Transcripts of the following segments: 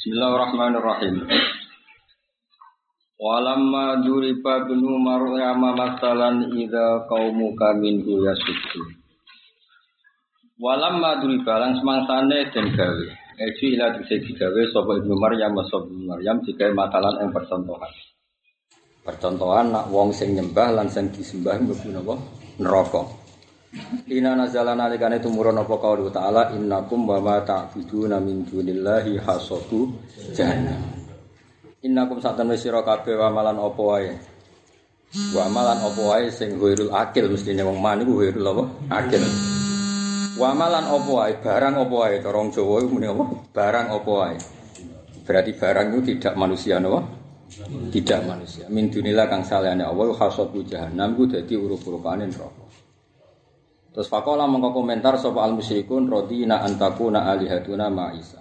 Bismillahirrahmanirrahim. Walamma duriba binu maryama masalan idza qaumuka minhu yasuddu. Walamma duriba lan semangsane den gawe. Eji ila dise digawe sapa Ibnu Maryam sapa Maryam digawe matalan ing percontohan. Percontohan nak wong sing nyembah lan sing disembah mlebu napa? Neraka. Ina nazala nalikane tumurun apa kaulu ta'ala innakum wa ma ta'buduna min dunillahi hasabu jahannam. Innakum satan wis sira kabeh wa malan apa wae. Wa malan apa wae sing ghairul akil mestine wong man iku ghairul apa? Akil. Wa malan apa wae barang apa wae cara Jawa muni apa? Barang apa wae. Berarti barang itu tidak manusia napa? Tidak manusia. Min dunillah kang salehane Allah hasabu jahannam ku dadi urup-urupane neraka. Terus fakola mengko komentar sapa al musyrikun rodina antakuna alihatuna ma Isa.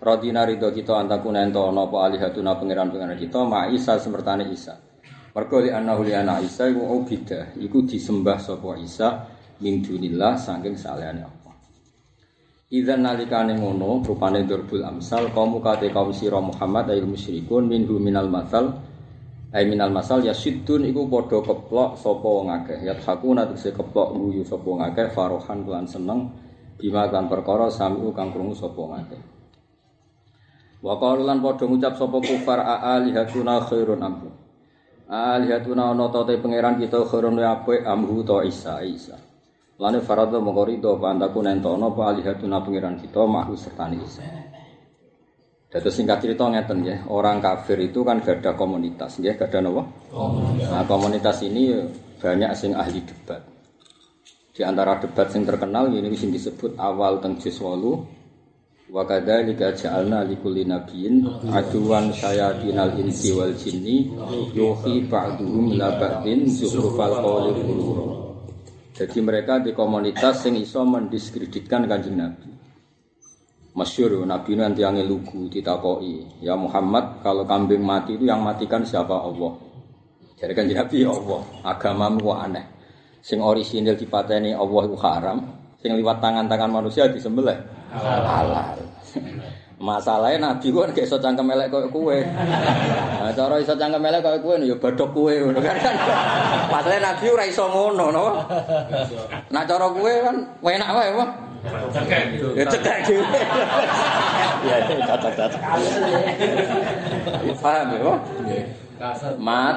Rodina ridho kita antakuna ento napa alihatuna pangeran-pangeran kita ma Isa semertane Isa. Mergo li annahu li ana Isa iku ubida, iku disembah sapa Isa min dunillah saking salehane apa. Idzan nalikane ngono rupane durbul amsal kaum kate kaum sira Muhammad ayil musyrikun minhu minal masal Ai minal masal ya sidun iku padha keplok sapa wong akeh. Ya hakuna tegese keplok guyu sapa wong akeh farohan lan seneng bima kan perkara samiu kang krungu sapa wong akeh. Wa qalu lan padha ngucap sapa kufar alihatuna khairun amhu. Alihatuna ana ta te pangeran kita khairun ya apik amhu ta Isa Isa. Lane faradha mongko rido pantaku nentono apa alihatuna pangeran kita mahu sertane Isa. Dados singkat cerita ngeten ya, orang kafir itu kan gak ada komunitas, ya gak ada? Komunitas. Nah, komunitas ini banyak sing ahli debat. Di antara debat yang terkenal ini sing disebut awal teng juz 8 wa kadzalika ja'alna likulli nabiyyin aduwan syayatinal insi wal jinni yuhi ba'duhum la ba'din zukhrufal qawli Jadi mereka di komunitas yang iso mendiskreditkan kanjeng Nabi. Masyur Nabi nanti yang lugu ditakoi Ya Muhammad kalau kambing mati itu yang matikan siapa Allah Jadi kan Nabi Allah Agamamu kok aneh Sing orisinil dipateni Allah itu haram Sing liwat tangan-tangan manusia disembelih Halal Masalahnya Nabi kan gak iso cangkem elek koyo kowe. Nah, cara iso cangkem elek koyo kowe ya badok kowe ngono kan. Masalahnya Nabi ora iso ngono no. Nah cara kowe kan enak wae apa? Cekek gitu. Ya cekek gitu. Ya cocok cocok. Paham ya? Mat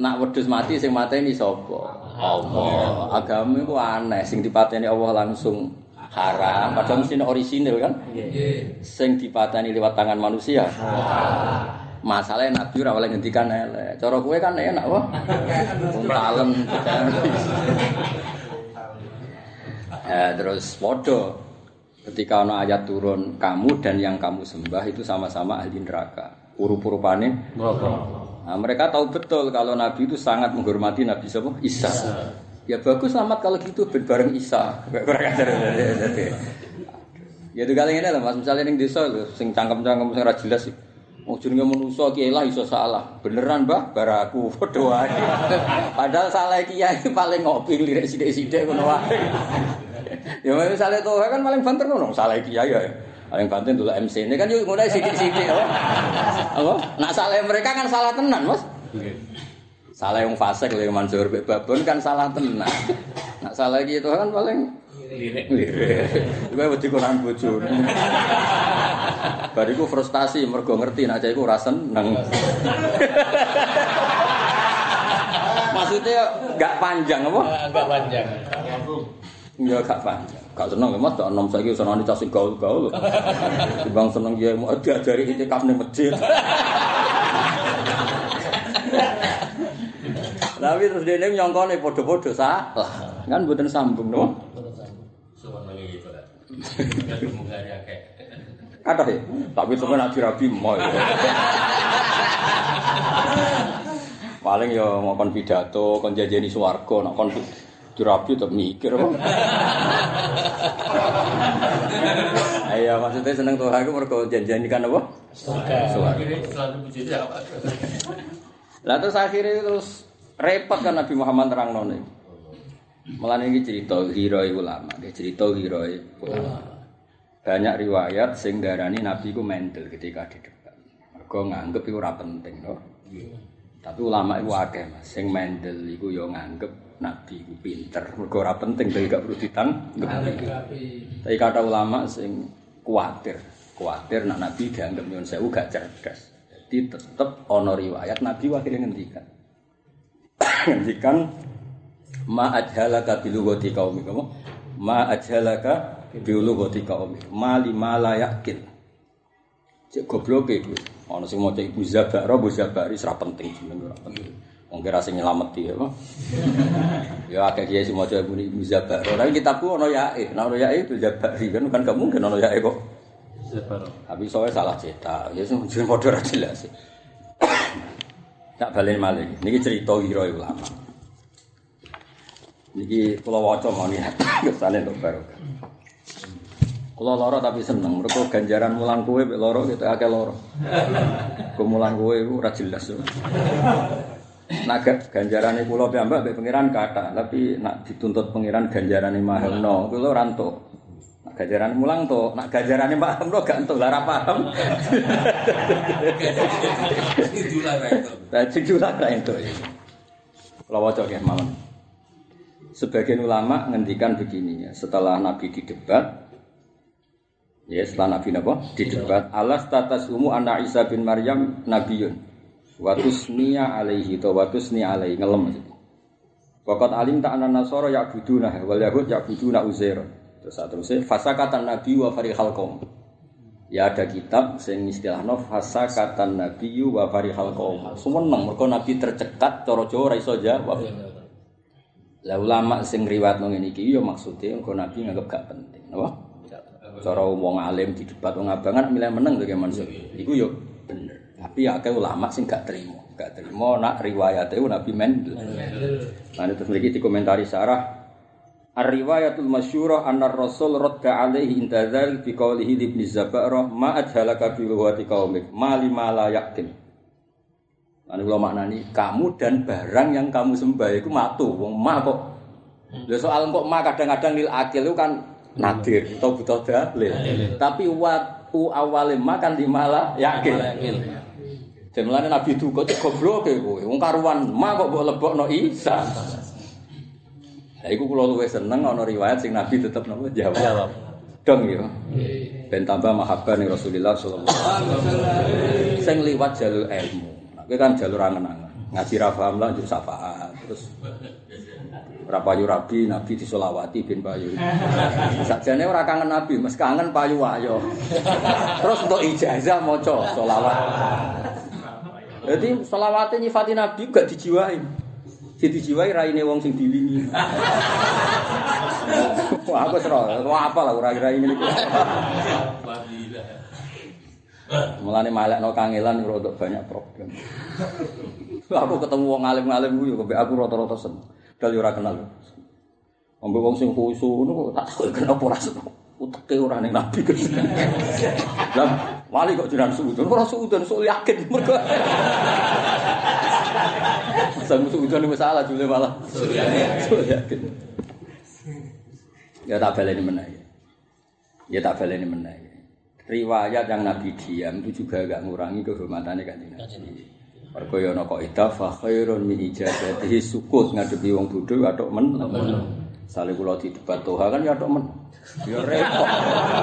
nak wedhus mati sing mateni sapa? Allah. Agama iku aneh sing dipateni Allah langsung haram padahal mesti orisinil kan sing dipatani lewat tangan manusia masalahnya nabi ora oleh ngendikan elek cara kowe kan enak wah talem ya terus podo ketika ana ayat turun kamu dan yang kamu sembah itu sama-sama ahli neraka urup-urupane nah, mereka tahu betul kalau nabi itu sangat menghormati nabi siapa Isa Ya bagus selamat kalau gitu bareng Isa. Kurang ajar. Ya itu kali ini lah Mas, misalnya ning desa lho sing cangkem-cangkem sing ora jelas sih. Mau jenenge manusa kiai lah iso salah. Beneran, Mbah? Baraku padha wae. Padahal salah kiai paling ngopi lirik sithik-sithik ngono wae. Ya misalnya tuh kan paling banter ngono, salah kiai ya. Paling banter dulu MC ini kan yuk mulai sithik-sithik apa? Nak salah mereka kan salah tenan, Mas. Salah yang fasik lho Mansur mbek babon kan salah tenan. Nak salah iki itu kan paling lirik. Lirik. Kowe wedi Quran bojone. Bariku frustasi mergo ngerti nek iku ora seneng. Maksudnya gak panjang apa? Enggak panjang. Iya gak panjang. Gak seneng Mas, gak enom saiki seneng dicas gaul-gaul. Timbang seneng ya mau diajari itikaf ning masjid. Tapi terus dia ini nyongkone podo-podo salah. Kan buatan sambung no. Kata ya, tapi sebenarnya nabi rabi mau. Paling ya mau kon pidato, kon jajani swarga, nak kon dirabi tetap mikir. Ayo maksudnya seneng tuh aku mergo janjani kan apa? Swarga. Lah terus akhirnya terus repot kan Nabi Muhammad terang none. Malah ini cerita hero ulama, dia cerita hero ulama. Banyak riwayat sing darani Nabi ku mendel ketika di debat. Mergo nganggep iku ora penting, no. Tapi ulama itu akeh Mas, sing mendel iku yo nganggep Nabi ku pinter. Mergo ora penting dadi gak perlu ditanggepi. Tapi kata ulama sing kuatir, kuatir nak Nabi dianggap nyuwun sewu gak cerdas. Jadi tetep ana riwayat Nabi akhirnya ngendikan. ngendikan ma ajhalaka bilughati qaumik ma ajhalaka bilughati qaumik ma lima la yakin cek goblok e kuwi ana sing maca ibu zabara ibu zabari ora penting jeneng ora penting wong kira sing nylameti ya ya akeh kiai sing maca ibu ibu zabara tapi kitabku ana yae ana yae itu zabari kan kan gak mungkin ana yae kok zabara tapi soalnya salah cetak ya sing jeneng padha ra jelas tak balen malih niki cerita hiro ulama Niki kula waca mawon ya. Kesane untuk barokah. Kula lara tapi seneng. Mergo ganjaran mulang kowe mek lara kita akeh lara. Kumulan kowe iku ora jelas. Naga ganjarane kula piyambak mek pangeran kata, tapi nak dituntut pangeran ganjarane mahemno, kula ora entuk. Nak ganjarane mulang to, nak ganjarane mahemno gak entuk lara paham. Julang ra entuk. Kula waca nggih mawon. Sebagian ulama ngendikan begini ya, setelah Nabi didebat, ya setelah Nabi Nabi didebat, Allah status umu anak Isa bin Maryam Nabiun, watusnia alaihi to watusnia alaihi ngelem itu. Wakat alim tak anak nasoro ya buduna, wal yahud ya buduna uzair. Terus terusnya fasa kata Nabi wa farihal kaum. Ya ada kitab sing istilah no fasa kata Nabi wa farihal kaum. Sumeneng mereka Nabi tercekat coro coro raiso jawab. Lah ulama sing nang ngene iki ya maksude engko Nabi nganggep gak penting, napa? Cara wong alim di debat wong abangan milih meneng to mansur. Iku yo bener. Tapi ya akeh ulama sing gak terima, gak terima nak riwayate Nabi mendel. Nah terus mriki dikomentari sarah Ar-riwayatul masyhurah anna Rasul radda alaihi intadzal fi qawlihi li ibn Zabarah ma adhalaka bi lughati qaumik ma lima la yakin. Anu kula maknani kamu dan barang yang kamu sembah itu matu wong ma kok. Lha soal kok ma kadang-kadang lil akil itu kan nadir atau butuh dalil. Tapi waktu awale ma kan dimala Jemlane Nabi duka cek goblok kowe. Wong karuan ma kok mbok lebokno Isa. Lah iku kula luwih seneng ana riwayat sing Nabi tetep napa jawab. Dong ya. Ben tambah mahabbah ning Rasulullah sallallahu alaihi wasallam. Sing liwat jalur ilmu. Kowe kan jalur angen-angen. Ngaji ra paham lah njuk syafaat. Terus Rapayu Rabi, Nabi disolawati bin Bayu. Sakjane ora kangen Nabi, mes kangen payu ayo. Terus untuk ijazah maca solawat. Jadi solawatnya nyifati Nabi gak dijiwai. Jadi dijiwai raine wong sing diwingi. Wah, aku seru. Wah, apa lah rai-rai ini. Mulane malekno kangelan rodok banyak problem. aku ketemu wong alim-alim ku yo aku rata-rata seneng. Dal ora kenal. Ambe wong sing khusu ngono tak tahu kenapa ora seneng. Uteke ora ning nabi. Lah wali kok jiran suudon ora suudon sok yakin mergo. Sang suudon wis salah jule malah. Sok yakin. Ya tak baleni meneh. Ya tak baleni meneh. riwayat yang Nabi diam itu juga agak ngurangi kehormatannya kan Nabi. Mergo ya ana kaidah fa khairun min ijazatihi sukut ngadepi wong bodho atok men. Sale kula di debat toha kan ya atok men. Ya repot.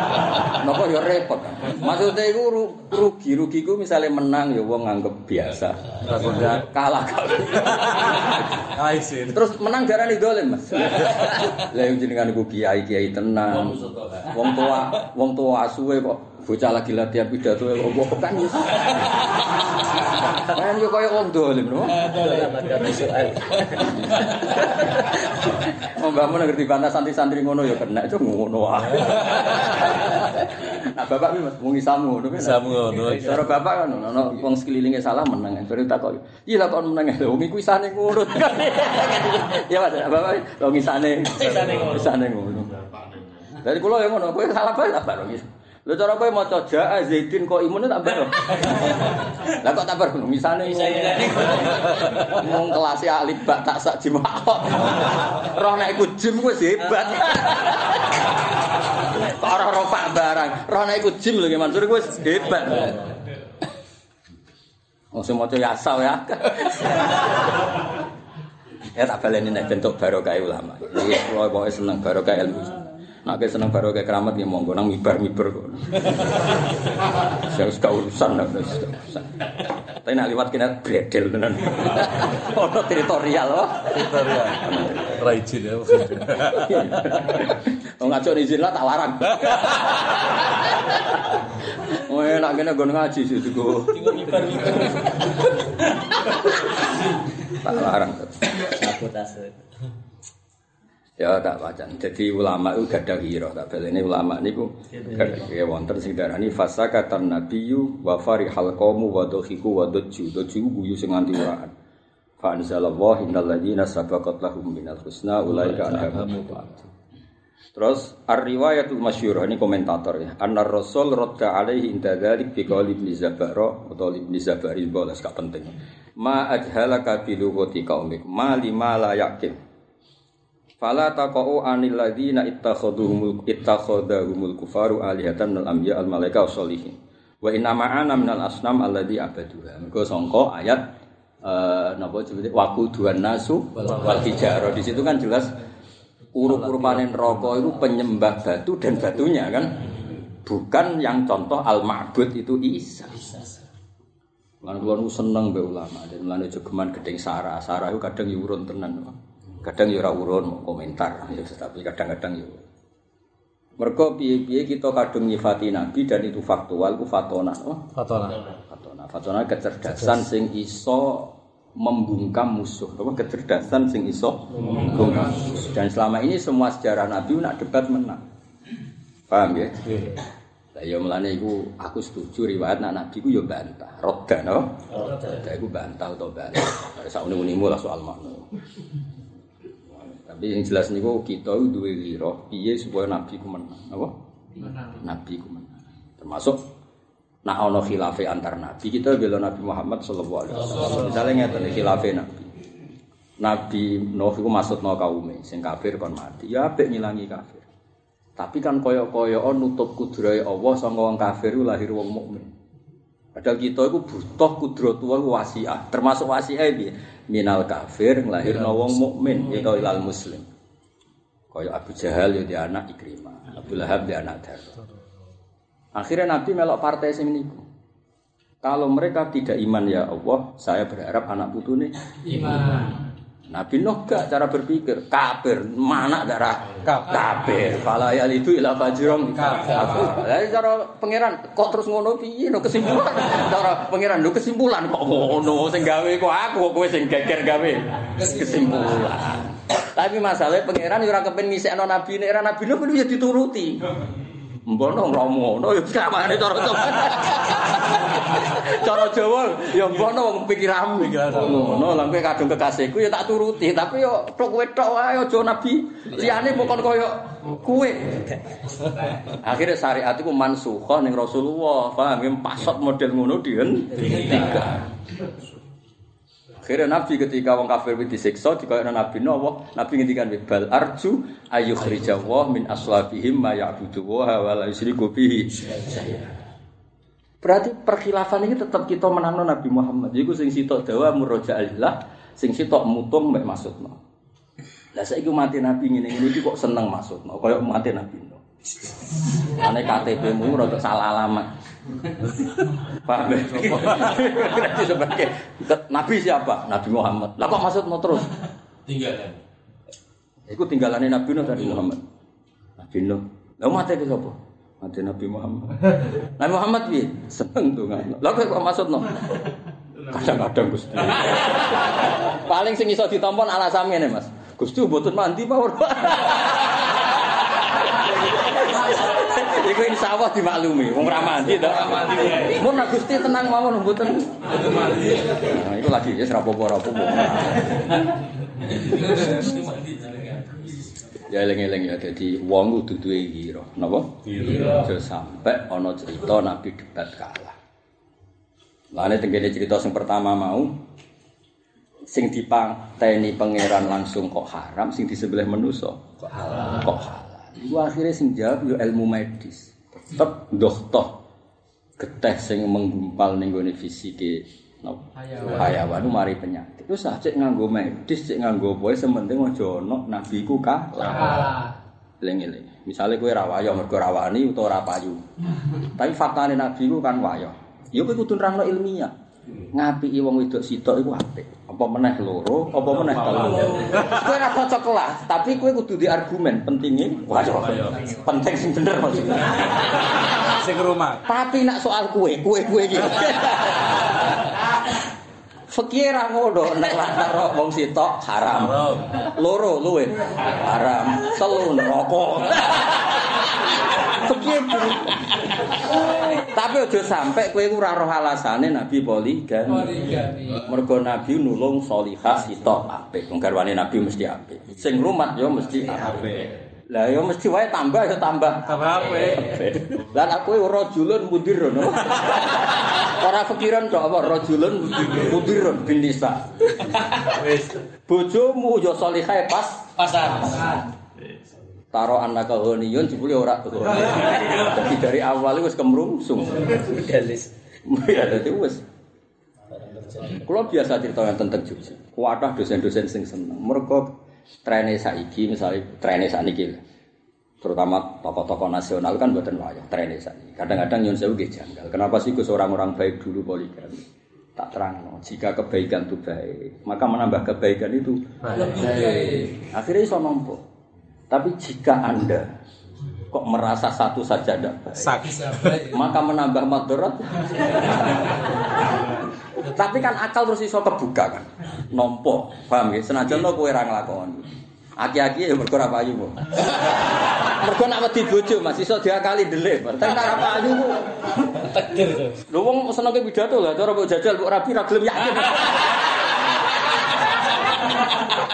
Napa ya repot. Maksudnya iku rugi, rugi ku misalnya menang ya wong nganggep biasa. kalah kalah. Terus menang darani dolen, Mas. Lah yang jenengan iku kiai-kiai tenang. Wong tua, wong tua asuwe kok bocah lagi latihan pidato ya opo kan ya. Kan yo koyo wong dolim no. Oh mau ngerti bantah santri-santri ngono ya kena itu ngono wae. Nah bapak iki Mas wong isamu ngono kan. Isamu ngono. Cara bapak kan ono wong sekelilinge salah menang. Baru tak kok. Iya lah kon menang. Wong iku isane ngono. Ya Mas, bapak wong isane. Isane ngono. Dari kula ya ngono, kowe salah bae tak bareng. Lho cara kowe maca jaa Zaidin kok imun tak bar. Lah kok tak bar misane mung kelas alif bak tak sak jimak. Roh nek iku jim wis hebat. Kok ora ropak barang. Rono iku jim lho Mansur iku wis hebat. Oh sing maca yasal ya. Ya tak baleni nek bentuk barokah ulama. Kula pokoke seneng barokah ilmu. Nek seneng barokah keramat ya monggo nang mibar-mibar kok. Saya suka urusan lah. Tapi nak liwat kena bredel tenan. Ono teritorial loh. Teritorial. Raijin ya. Oh ngaco izin lah tak larang. Oh enak kene nggon ngaji sih tuku. Tak larang. sabotase. Ya tak wajan. Jadi ulama itu gak ada hiro. Tak ini ulama niku ada wonten sing darani fasa kata nabiyyu wa farihal qaumu wa dohiku wa doju doju guyu sing nganti uraan. Fa anzalallahu innal ladzina sabaqat lahum minal husna ulaika anhum Terus ar-riwayatul masyhur ini komentator ya. Anna Rasul radda alaihi inda dzalik bi qauli Ibnu Zabara atau Ibnu Zabari bolas gak penting. Ma ajhalaka bi lughati qaumik ma lima la yakin. Fala taqau anil ladzina ittakhadhuhumul ittakhadhahumul kufaru alihatan minal anbiya al malaika sholihin. Wa inna ma'ana minal asnam alladzi abaduha. Mergo sangka ayat eh napa jenenge waquduhan nasu wal hijarah. Di situ kan jelas urup-urupane neraka itu penyembah batu dan batunya kan. Bukan yang contoh al-ma'bud itu Isa. Lan kula seneng mbek ulama, dan mulane jogeman gedeng Sarah. Sarah itu kadang yo urun tenan. Kadang yo ora urun mau komentar, ya tapi kadang-kadang yo. Mergo piye-piye kita kadung nyifati Nabi dan itu faktual, itu fatona. Oh, Fatona. fatona. Fatona kecerdasan sing iso membungkam musuh. Apa kecerdasan sing iso membungkam musuh. Dan selama ini semua sejarah Nabi nak debat menang. Paham ya? Lah ya mulane iku aku setuju riwayat nak Nabi ku yo bantah. Roda no. Roda iku bantah atau bantah. Sak unimu lah soal makna. Tapi yang jelas niku kita itu duwe wiro piye supaya Nabi ku menang. Apa? Nabi ku menang. Termasuk nak ono khilafe antar nabi kita bela Nabi Muhammad sallallahu alaihi wasallam. Misalnya ngeten khilafe Nabi. Nabi Nuh iku maksudno kaume sing kafir kon mati. Ya apik ngilangi kafir. Tapi kan koyo-koyo nutup kudrahe Allah sanga wong kafir lahir wong mukmin. Padahal kita itu butuh kudrat Tuhan wasiah, termasuk wasiah piye? Minal kafir nglahirno wong mukmin ya ilal muslim. Kaya Abu Jahal ya di anak Ikrimah, Abu Lahab di anak Dar. Akhirnya Nabi melok partai sing niku. Kalau mereka tidak iman ya Allah, saya berharap anak putune Iman. Nabi Nuh gak cara berpikir kafir mana darah Kafir. fala ya itu ila fajrong kafir Lah cara pangeran kok terus ngono? Piye no kesimpulan? Cara pangeran no kesimpulan kok ngono? Sing gawe kok aku kok kowe sing geger gawe? Kesimpulan. Tapi masalahnya pangeran ora kepen ngisekno nabi. Nek ora nabi Nuh kudu ya dituruti Mbono ngomong ngono ya kamane cara Jawa. Cara Jawa ya mbono wong pikiranmu. Ngono lan kowe kadung kekasihku ya tak turuti, tapi yo tok kowe tok wae aja nabi. Liyane pokon koyo kowe. Akhirnya syariat iku mansukha ning Rasulullah. Paham ya pasot model ngono dihentikan. Akhirnya Nabi ketika wong kafir itu disiksa dikoyokno Nabi Nuh, Nabi ngendikan bal arju ayu khrijawah min aslabihim ma ya'budu wa la yusyriku bihi Berarti perkhilafan ini tetap kita menangno Nabi Muhammad. Iku sing sitok dawa muroja alillah, sing sitok mutung mek maksudno. Lah saiki mati Nabi ngene-ngene iki kok seneng maksudno, koyo mati Nabi Nuh. Ane KTP-mu rada salah alamat. Paham ya? Berarti sebagai Nabi siapa? Nabi Muhammad. Lah kok maksudmu terus? Tinggalan. Iku tinggalannya Nabi Nuh dari Muhammad. Nabi Nuh. Lah mati itu siapa? Mati Nabi Muhammad. Nabi Muhammad piye? Seneng kan. Lah kok maksudno? Kadang-kadang Gusti. Paling sing iso ditampa alasan ngene, Mas. Gusti mboten mandi mawon. Iku insya Allah dimaklumi, wong ra mandi to. Mun nak Gusti tenang mawon mboten. Nah, iku lagi ya ora apa-apa ora apa-apa. Ya eling-eling ya dadi wong kudu duwe gira, napa? Gira. Aja sampe ana cerita Nabi debat kalah. Lane tenggene cerita sing pertama mau sing dipanteni pangeran langsung kok haram, sing di sebelah manusa kok halal. Kok halal. Iku akhirnya sing jawab yo ilmu medis. Tetep dokter geteh sing menggumpal ning gone fisike hayawan mari penyakit. Terus cek nganggo medis, cek nganggo apa sementing aja ono nabi ku kalah. Eling-eling. Misale kowe ra wayo mergo rawani utawa ora payu. Tapi faktane nabi ku kan wayo. Ya kowe kudu nerangno ilmiah. Ngapiki wong wedok sitok iku apik. Apa meneh loro, apa meneh telu. Kowe ora cocok kelas, tapi kowe kudu di argumen pentingnya wayo. Penting sing bener maksudnya. Sing rumah. Tapi nak soal kue, kue kue gitu. Fikir ra ngono nek lantar wong sitok haram. Haram. Loro luwe haram. Telu neraka. Gitu. Tapi aja sampe kowe ora roh alasane Nabi poligami. Mergo Nabi nulung salihah sitok apik. Wong garwane Nabi mesti apik. Sing rumat ya mesti apik. Lah ya mesti wae tambah ya tambah. Tambah apik. Lan aku rajulun mudirun. Ora pikiran kok apa rajulun mudirun bin nisa. Wis. Bojomu yo salihah pas Pasar. Taro anak honiyun jebule ora. Jadi dari awal wis kemrungsung. Galis. Ya dadi wis. Kulo biasa cerita yang tentang Jogja. Kuatah dosen-dosen sing seneng. Mergo trene saiki misalnya trene saniki lah. terutama tokoh-tokoh nasional kan buatan wayang trene saiki. Kadang-kadang nyun sewu janggal. Kenapa sih Gus orang-orang baik dulu poligami? Tak terang, jika kebaikan itu baik, maka menambah kebaikan itu baik. Akhirnya iso nompo. Tapi jika Anda kok merasa satu saja tidak baik, maka menambah madorot. Tapi kan akal terus iso kebuka kan. Nompo, paham ya? Senajan lo kowe ra nglakoni. Aki-aki ya mergo ra payu kok. Mergo nak wedi bojo Mas iso diakali dhelik. Tapi nak ra payu kok. Tuh. Lho wong senenge pidato lah, cara mbok jajal mbok rapi ra gelem yakin.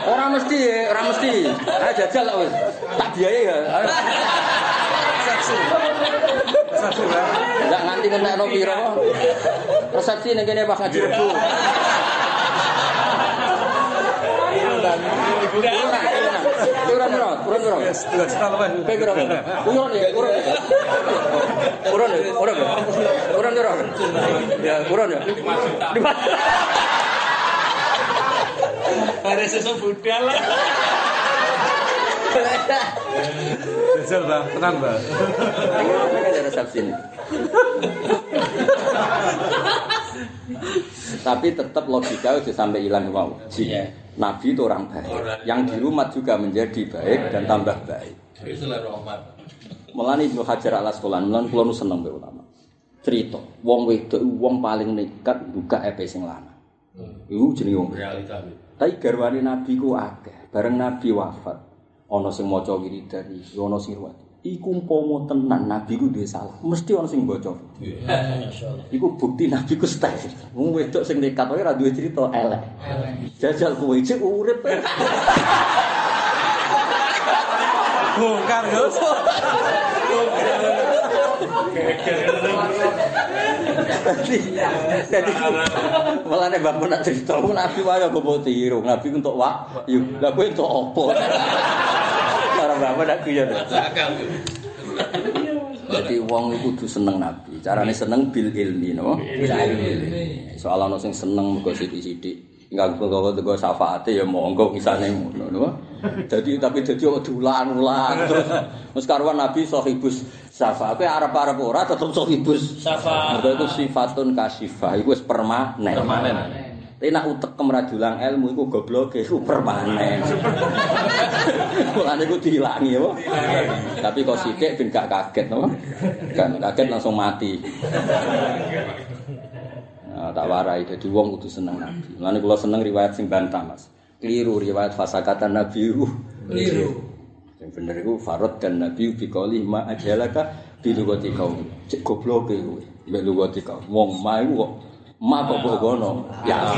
Ora mesti, ora mesti. Ayo jajal lah wis. Tak biaya ya. Saksi. Saksi lah. Enggak nganti ngentekno piro. Resepsi ning kene pas ngaji rebu. Kurang kurang kurang. Wis dua juta lebih. Kayak kurang kurang ya kurang ya. Kurang ya kurang ya. Kurang kurang. Ya kurang ya. Lima juta. Sesuatu budal lah. Jajal bang, tenang bang. Ini ada resepsi ini. Tapi tetap logika udah sampai hilang mau. Iya. Nabi itu orang baik. Yang di rumah juga menjadi baik dan tambah baik. Mulane Ibnu Hajar Al Asqalani, mulane kula nu seneng mbek ulama. Cerita, wong wedok wong paling nekat buka epe sing lanang. Iku jenenge wong. Realita. Tapi garwane Nabi ku akeh. Bareng Nabi wafat, ana sing maca wiridan, ana sing ruwet. Iku umpama tenan Nabi ku duwe salah, mesti ana sing baca. Iku bukti Nabi ku stay. Wong wedok sing nekat ora duwe cerita elek. Jajal kowe cek urip. Bongkar Gus. Dadi dadi mulane bapak nak cerita Nabi wae kok mbok tiru. Nabi untuk wak, yo. Lah kowe untuk apa? Cara bapak nak guyon. Jadi wong iku kudu seneng Nabi. Carane seneng bil ilmi, no? Bil ilmi. Soal ana sing seneng mergo sithik-sithik. Enggak kok kok syafaate ya monggo misane ngono, no? Jadi tapi dadi kok diulang-ulang terus wis karuan Nabi sahibus syafaat. Kowe arep-arep ora tetep sahibus Syafaat. Mergo itu sifatun kasifah, iku wis permanen. Permanen. Tapi nak utek kemerajulang ilmu iku goblok iku permanen. Mulane iku diilangi apa? Tapi kok sithik ben gak kaget apa? Kan kaget langsung mati. Nah, tak warai dadi wong kudu seneng Nabi. Mulane kula seneng riwayat sing bantah, Mas. Keliru riwayat fasakatan Nabi. Keliru. Yang bener iku farad dan Nabi bi qouli ma ajalaka bi lugati kaum. Cek goblok e kowe. Mbek lugati kaum. Wong ma iku kok ma kok bogono. Ya.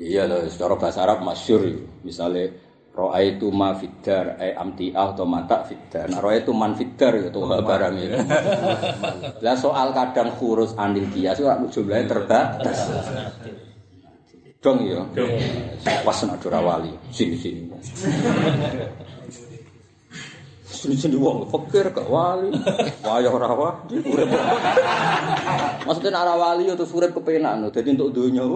Iya loh, secara bahasa Arab masyhur. Misale Roa itu ma fiddar, eh amtiah atau mata fiddar. Nah, roa itu man fiddar itu barang itu. Lah soal kadang kurus anil kias itu jumlahnya terbatas. Dong ya. Pas nak wali. Sini sini. Sini-sini wong fakir gak wali. Wayah ora wali. Maksudnya nek ora wali ya terus urip kepenak lho. Dadi untuk donya.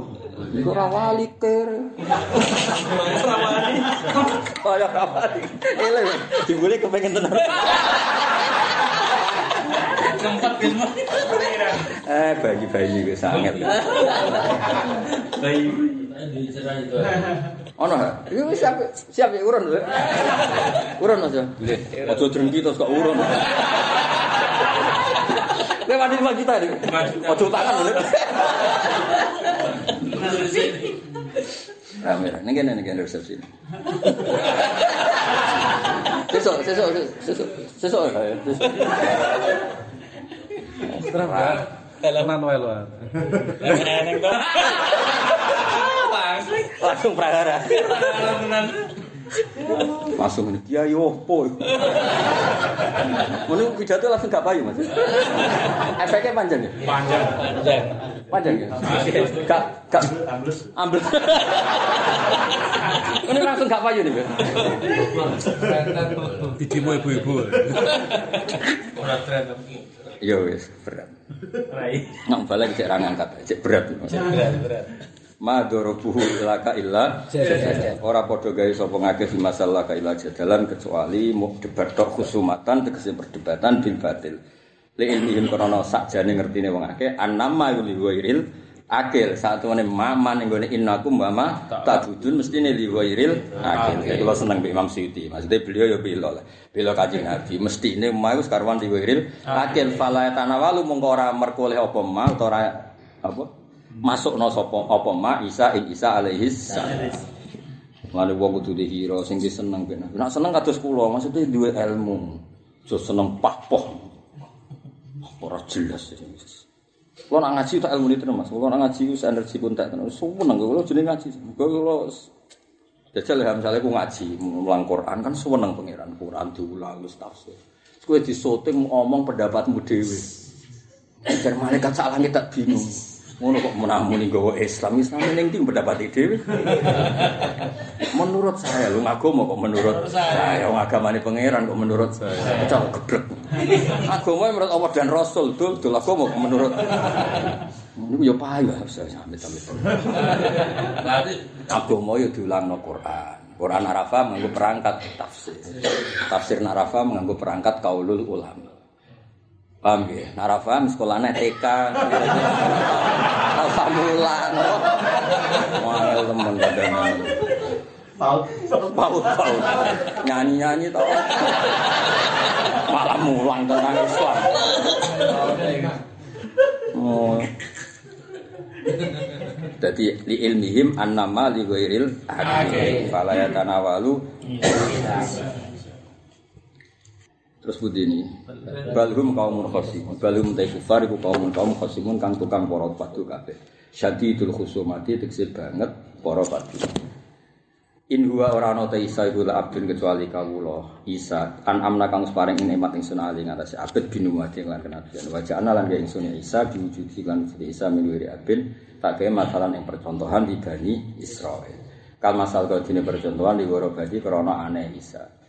Iku ora wali kir. Ora wani. Wayah ora wali. Ele dibule kepengen tenan. Sempat. Eh bayi-bayi wis sanget. Bayi. Ono ha? Iku wis siap siap ya urun lho. Urun Mas. ya? Aja drengki terus kok urun. Kowe wani 5 juta iki. Aja tangan lho. Rame ra. Ning kene ning kene resepsi. Sesuk, sesuk, sesuk. Sesuk. sesuk. Kenapa? Tenan wae lu. Eneng to. Langsung prahara. Langsung ini, kiai opo. Ngono pidato langsung gak payu, Mas. Efeknya panjang ya? Panjang. Panjang. Panjang ya? Gak gak ambles. Ini langsung gak payu nih, Mbak. Di demo ibu-ibu. Ora tren. Iya wis berat. Rai. Nang balik cek ra ngangkat, cek berat. Berat, berat. Ma dorobuhu ilaka illa jadalan. Ora padha gawe sapa ngakeh fi masalah ka illa jadalan kecuali mu debat tok khusumatan tegese perdebatan bil batil. Li ilmihim krana sakjane ngertine wong akeh annama yuli wairil akil saat temene mama ning gone innakum mama tabudun mestine li wairil akil. Ya kula seneng Mbak Imam Suyuti. Maksudnya beliau ya bela lah. Bela kanjeng Nabi mestine mau sekarwan li wairil akil fala tanawalu mongko ora merkoleh apa ma ora apa masuk no sopo apa ma Isa ing Isa alaihi salam. Lalu wong kudu dihira sing di seneng ben. Nek seneng kados kula maksudnya duwe ilmu. Jo seneng pahpoh. Ora jelas. Kulo nak ngaji tak ilmu itu Mas. Kulo nak ngaji wis energi pun tak tenan. Seneng kulo jeneng ngaji. Kulo Jajal ya misalnya aku ngaji, mulang Quran kan seneng pangeran Quran diulang wis tafsir. Kowe disoting ngomong pendapatmu dhewe. Dan malaikat sak langit tak bingung. Ngono kok menamuni gawa Islam, Islam ning ndi pendapat dhewe. menurut saya lu ngagama kok menurut saya wong agamane pangeran kok menurut saya. Pecah geblek. Agama menurut Allah dan Rasul dul dul agama kok menurut Niku ya payu saya sampe-sampe. Agama ya diulangno Quran. Quran Arafah menganggo perangkat tafsir. Tafsir Arafah menganggo perangkat kaulul ulama. Paham ya? Narafam sekolahnya TK. Alfa mulan. Wah, temen kadang. Paut, paut, paut. Nyanyi-nyanyi tau. Malah mulang tentang Islam. Oh. Jadi li ilmihim annama li ghairil akil. Fala yatanawalu Terus budi ini, balhum kaum khosimun, balhum tay kufar iku kaum kaum khosimun kang tukang para padu kabeh. Syadidul khusumati tegese banget para padu. In huwa ora ana ta Isa iku la abdun kecuali kawula. Isa an amna kang paring nikmat ingsun ali ngatasé abet binuwati lan kenabian. Wa lan ge ingsun Isa diwujudi lan Isa minwiri abin tak kaya masalan yang percontohan di Bani Israel. Kal masal kau dini percontohan di Warobadi krana aneh Isa.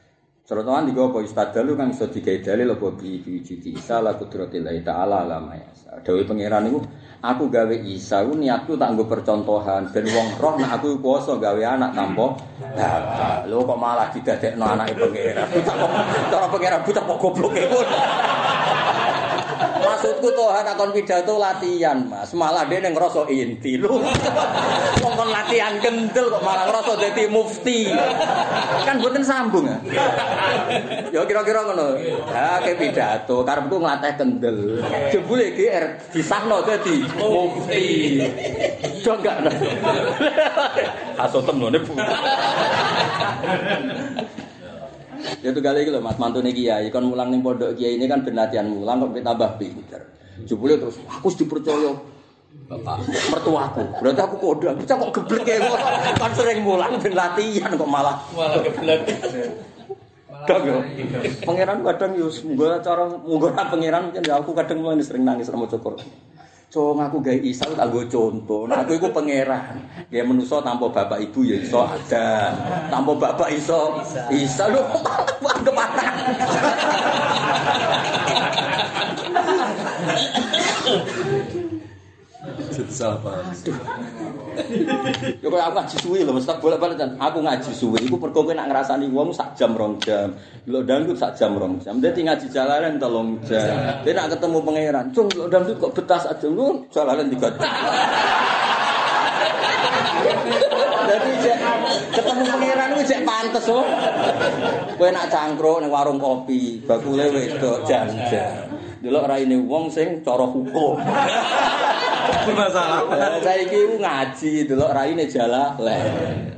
Contohan digo apa istadalu kang iso digawe dalil apa bi diwujudi Isa la kudratillahi ta'ala ala ma yasa. Dawe pangeran niku aku gawe Isa ku niatku tak nggo percontohan ben wong roh nek aku kuwasa gawe anak tanpa bapak. Lho kok malah didadekno anake. Buta kok cara pangeran buta kok gobloke ngono. Maksudku Tuhan akan pidato latihan, Mas. Malah dia ngerasa inti lho. Wong kon latihan kendel kok malah ngerasa dadi mufti. Kan mboten sambung ya. Ya kira-kira ngono. Ha ke pidato karepku nglatih kendel. Jebule GR disahno dadi mufti. Jo enggak. Asotem lho Bu. Ya itu kali lho Mas mantune kiai kon mulang ning pondok kiai ini kan ben latihan mulang kok tambah pinter. Jebule terus aku dipercaya Bapak mertuaku. Berarti aku kode, aku kok geblek ya kan sering mulang ben latihan kok malah Malah geblek. Dong yo. Pangeran kadang yo munggo cara munggo nang pangeran kan ya aku kadang mulai sering nangis sama cukur. Cong aku gawe isal tak nggo contoh. Nah aku iku pangeran. Ya menusa tanpa bapak ibu ya iso ada. Tanpa bapak iso isa lho anggap anak. Jadi salah paham. Ya kaya aku ngaji suwi lho, mesti tak bolak-balik kan. Aku ngaji suwi iku perkara kowe nak ngrasani wong sak jam rong jam. Lho dangdut sak jam rong jam. Dadi ngaji jalanan telung jam. Dadi nak ketemu pangeran, cung lho dangdut kok betas aja lu jam. Dadi cek ketemu pangeran kuwi cek pantes loh. Kowe nak cangkruk ning warung kopi, bakule wedok jam-jam. Delok raine wong sing cara hukum. Bermasalah. Eh, Saiki ku ngaji delok raine jalalen.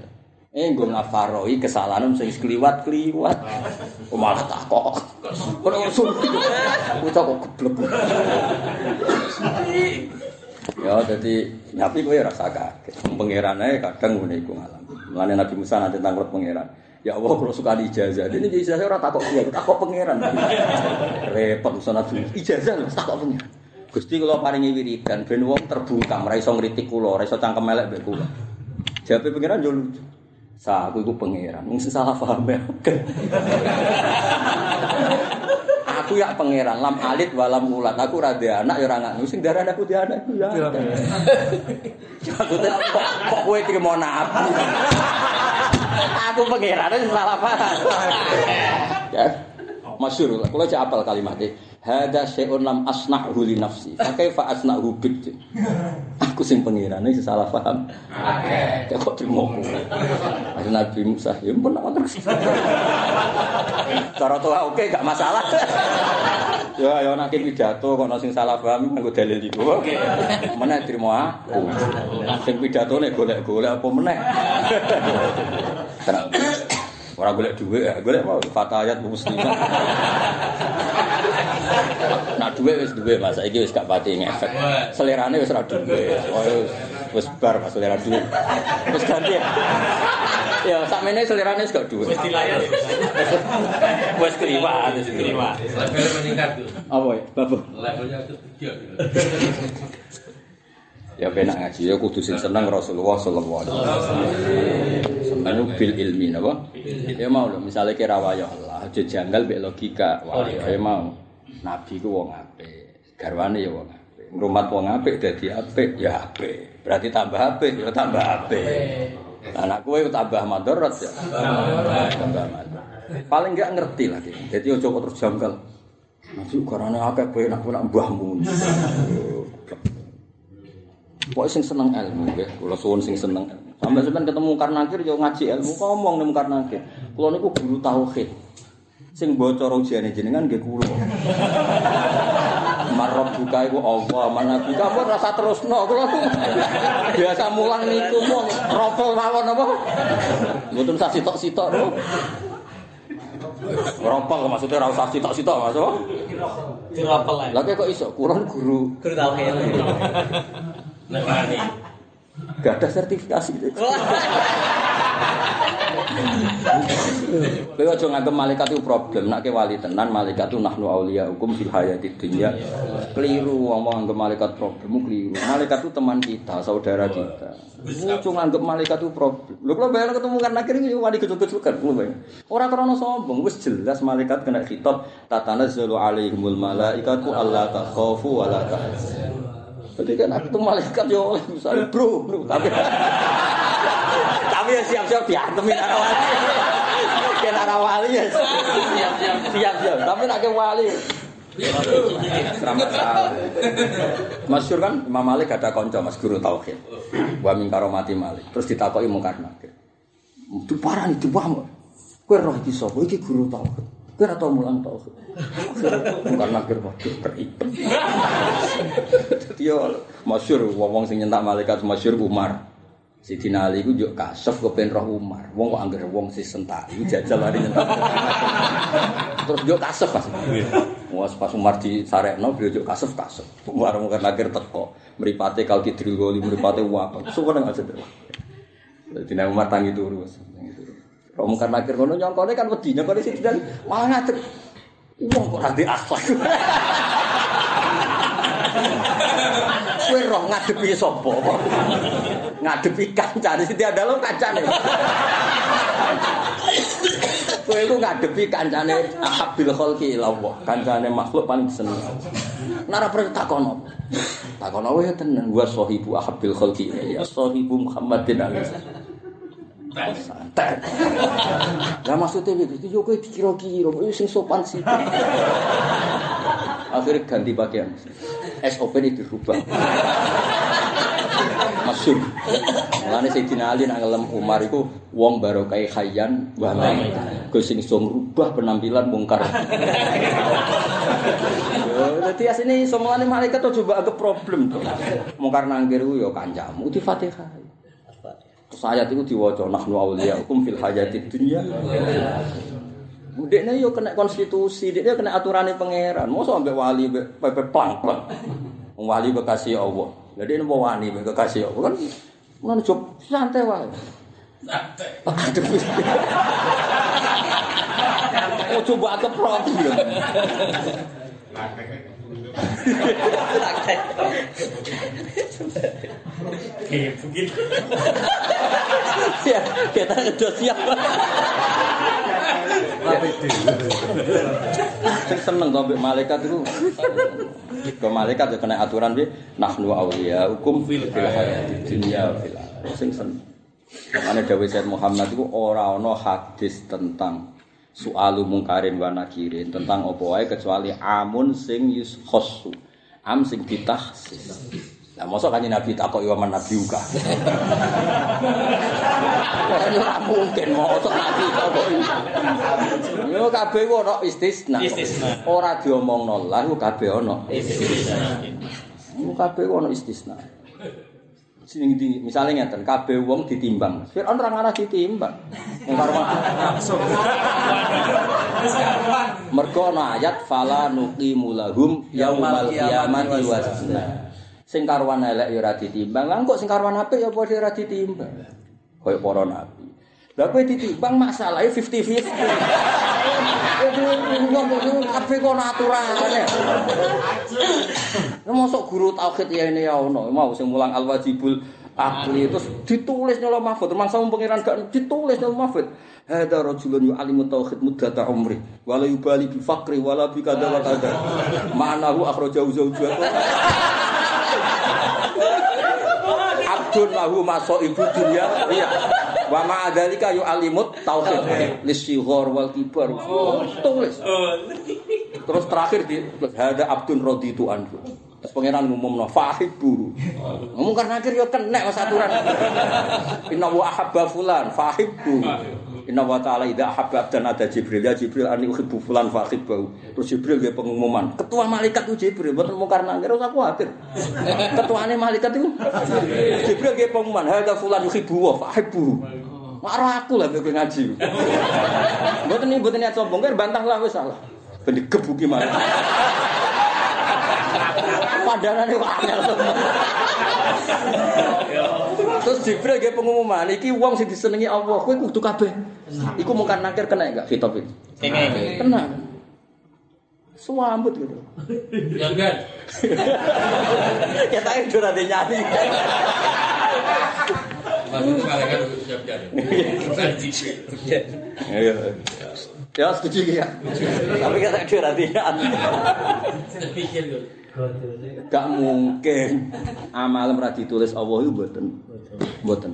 Eh nggo ngafaroi kesalahan sing kliwat-kliwat. Kok malah takok. Ora usul. Bocah kok geblek. Ya dadi tapi kowe rasa kaget. Pangeran ae kadang ngene iku ngalami. Mulane Nabi Musa nanti tanglet pangeran. Ya Allah kalau suka di ijazah. Ini ijazah ora takok kiai, takok pangeran. Repot Nabi. Ijazah lho takok pangeran. Gusti kula paringi wiridan ben wong terbungkam, ora iso ngritik kula, ora iso cangkem elek mbek kula. Jawabe pangeran yo lucu. Sa aku iku pangeran, mung sing salah paham ya. Aku ya pangeran, lam alit walam ulat. Aku duwe anak ya ora nganu sing darane aku duwe anak. Ya. Aku teh kok kowe trimo nabi. Aku pangeran sing salah paham. Ya. Masyhur, kula cek apal kalimatnya. Hada syai'un lam asna'hu li nafsi. Fa kaifa asna'hu bik. Aku sing pengirane salah paham. Oke. Kok trimo ku. Ada Nabi Musa, ya pun terus. Cara tua oke gak masalah. Ya ya nek pidato kok sing salah paham nganggo dalil iku. Meneh trimo aku. Sing pidatone golek-golek apa meneh. Tenang. Ora golek dhuwit golek mau fatayat muslimat. Nah dhuwit wis duwe Mas, saiki wis gak pati ngefek. Selerane wis ora. Oh wis bar Mas selera dhuwit. Wis ganti ya. Ya sakmene selerane wis gak duwe. Wis dilayani. Wis kliwat, wis kliwat. Levelnya meningkat tuh. Apa ya, Bapak? Levelnya ketiga. Ya benak ngaji ya kudu sing seneng Rasulullah sallallahu alaihi wasallam. Seneng bil ilmi napa? Ya mau lho misale kira wayah Allah, aja janggal mek logika. Wah, ya mau. Nabi ku wong apik, garwane ya wong apik. Ngrumat wong apik dadi apik, ya apik. Berarti tambah apik, ya tambah apik. Anak kowe tambah madharat ya. Tambah. Paling enggak ngerti lagi. Jadi ojo terus janggal. Masuk karena akeh bae nak nak mbahmu. Pokoknya sing seneng ilmu ya, kalau suwun sing seneng. Sampai sebenarnya ketemu Karnakir yo ngaji ilmu, ngomong nemu Karnakir. Kalau niku guru tauhid. Sing bocor ujiane jenengan nggih kula. Marab buka iku Allah, mana apa rasa terusno kula ku. Biasa mulang niku mong ropol mawon apa? Mboten sak sitok-sitok lho. Ropol maksudnya ora usah sitok-sitok Mas. apa? Dirapel lah. Lah kok iso kurang guru Guru tauhid. Nah, ini. Gak ada sertifikasi. Kowe aja nganggep malaikat itu problem, nek ke wali tenan malaikat itu nahnu auliya hukum fil hayatid dunya. Keliru ngomong nganggep malaikat problem, keliru. Malaikat itu teman kita, saudara kita. Lucu nganggep malaikat itu problem. Lho kalau bayar ketemu kan akhirnya ini wali gejol-gejol kan, Orang krono sombong, wis jelas malaikat kena khitab tatanazzalu alaihimul malaikatu alla takhafu wa la. Jadi kan aku tuh malaikat yo oleh misalnya bro, bro. tapi tapi ya siap-siap diantemin arah wali. Arah wali ya siap-siap siap-siap. Tapi nak ke wali. Selamat salah. Masyur kan Imam Malik ada konco Mas Guru Tauhid. Wa min karomati Malik. Terus ditakoki mungkar nakir. Itu parah nih, diwam. Kowe roh iki sapa? Iki guru tauhid. Ora tau mulang tauhid. Mungkar nakir waduh keripet. Dadi yo masyhur wong sing nyentak malaikat masyhur Umar. Sidina Ali ku yo kasef kepen roh Umar. Wong kok anggere wong sing sentak iki jajal lari nyentak. Terus yo kasef Mas. Wes pas Umar di sarekno beliau yo kasef kasef. Umar mungkin nakir teko. Mripate kal kidril goli mripate wae. Suwe nang aja. Dadi nek Umar tangi turu. Roh mungkin nakir ngono nyongkone kan wedi nyongkone Sidina Ali malah ngadeg. Wong kok ora di akhlak. Kowe roh ngadepi sapa? Ngadepi kancane sing diandalo kancane. Kowe iku ngadepi kancane ahabil khalqi Allah, kancane makhluk paling seneng. Nara perlu takon apa? Takon apa ya tenan gua sahibu ahabil khalqi ya sahibu Muhammadin alaihi santai. Lah maksudnya gitu, yo kowe dikira-kira, kowe sing sopan sih. Akhirnya ganti pakaian. SOP ini dirubah. Masyur. Mulane Sayyidina Ali nak ngelem Umar iku wong barokai khayyan wa main. Gue sing iso ngrubah penampilan mungkar. Dadi asine iso mulane malaikat coba anggap problem. Mungkar nangkir ku yo kancamu di Fatihah. Terus ayat itu diwaca nahnu awliyaukum fil hayatid dunya. Dekne yo kena konstitusi, dekne kena aturane pangeran. Mosok ambek wali pepe plang plang. Wong wali bekasih Allah. Jadi ini mau wani ambek kekasih Allah kan. Ngono job santai wae. Aduh. Oh coba ke problem. Kayak begitu. Ya, kita udah siap. Tapi Sing seneng to mbek malaikat itu. Ke malaikat ya kena aturan bi nahnu auliya hukum fil hayati dunya fil. Sing seneng. Makanya Dawi Said Muhammad itu ora ana hadis tentang soalu mungkarin wa nakirin tentang apa wae kecuali amun sing yus khossu. Am sing ditahsis. Lah mosok kanjeng Nabi takoki wa man nabi uga. Ora mungkin mosok Nabi takoki. Yo kabeh ku ana istisna. Istisna. Ora diomongno lah ku kabeh ana. Ku kabeh ana istisna. Sing di misale ngeten, kabeh wong ditimbang. Firaun ora ngarah ditimbang. Wong karo langsung. Mergo ana ayat fala nuqimu lahum yaumal qiyamati wazna. Sing karuan elek ya ora ditimbang, lah kok sing karuan apik ya padha ora ditimbang. Kaya para nabi. Lah kowe ditimbang masalahe 50-50. Wong kok kabeh kok aturane. Lah mosok guru tauhid ya ini ya ono, mau sing mulang al-wajibul akli terus ditulis nyola mahfud, mangsa wong pangeran gak ditulis nyola mahfud. Hada rajulun yu'alimu tauhid muddata umri wala yubali bi faqri wala bi kadza wa kadza. Ma'nahu akhrajahu zawjuhu. Abdun lahu maso ibu dunia. Iya. Wa ma'adzalika yu'alimut tauhid. Lisighar wal kibar. Tulis terus terakhir di ada abdun raditu anhu. Terus pangeran ngumumno fahibu ngomong karena akhir yo kena mas aturan. Inna wa ahabba fulan. Fahibu Inna wa ta'ala idha dan ada Jibril. Ya Jibril ani uhibbu fulan fahibbahu Terus Jibril dia pengumuman Ketua malaikat itu Jibril Bukan mau karena nggak usah khawatir Ketuanya malaikat itu? Jibril dia pengumuman Hada fulan uhibbu wa fahibbu. Marah aku lah gue ngaji. Bukan ini bukan niat sombong kan bantah lah wis salah. Ben digebuki malah. Padahal ini angel Terus Jibril ge pengumuman iki wong sing disenengi Allah kowe kudu kabeh. Iku mungkar nakir kena enggak kitab itu? Kene. Kena. Suambut gitu. Ya ya tak udah ada nyanyi. Masuk malaikat siap-siap. Iya. Ya setuju ya. Tapi kata dia latihan. Pikir gue. Gak mungkin amal ora ditulis Allah itu mboten. Mboten.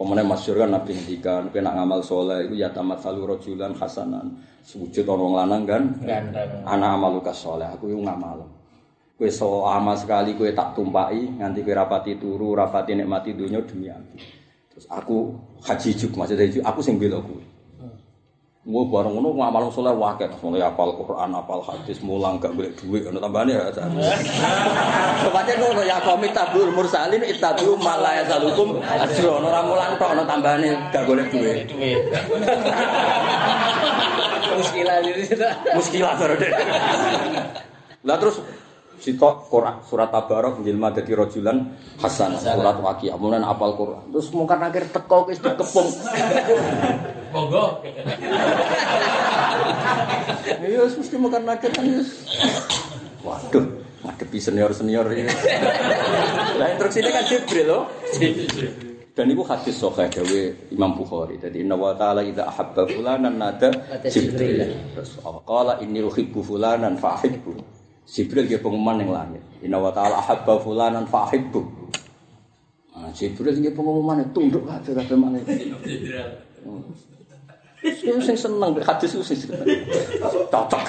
Pemene masyhur kan Nabi ngendikan kowe nak ngamal saleh iku ya tamat salu rajulan hasanan. Sujud ana wong lanang kan. Ana amaluka saleh aku iku ngamal. Kowe so amal sekali kowe tak tumpaki nganti kowe rapati turu, rapati nikmati dunya demi aku. Terus aku haji juk maksudnya aku sing bela kowe. Mau bareng ngono ngamal saleh wae, mulai apal Quran, apal hadis, mulang gak golek dhuwit ono tambahane ya. Sepatnya ngono ya komit tabur mursalin ittabi'u ma la yasalukum ajra ono ora mulang tok ono tambahane gak golek dhuwit. Duit. Muskilah jadi. Muskilah karo dek. Lah terus sitok Quran surat Tabarok jilma dadi rajulan hasan surat Waqiah mulane apal Quran. Terus mungkar akhir teko wis dikepung. Monggo. Ya mesti mungkar akhir kan. Waduh, ngadepi senior-senior ini. Lah instruksi ini kan Jibril loh. Dan itu hadis sahih dawe Imam Bukhari. Jadi inna wa ta'ala idza ahabba fulanan nada Jibril. Jibril. Terus qala inni uhibbu fulanan fa'hibbu. Jibril dia pengumuman yang langit. Inna wa ta'ala ahabba fulanan fa'hibbu. Nah, Jibril dia pengumuman tunduk kabeh kabeh malaikat. Sing sing seneng mek hadis ku sing. Cocok.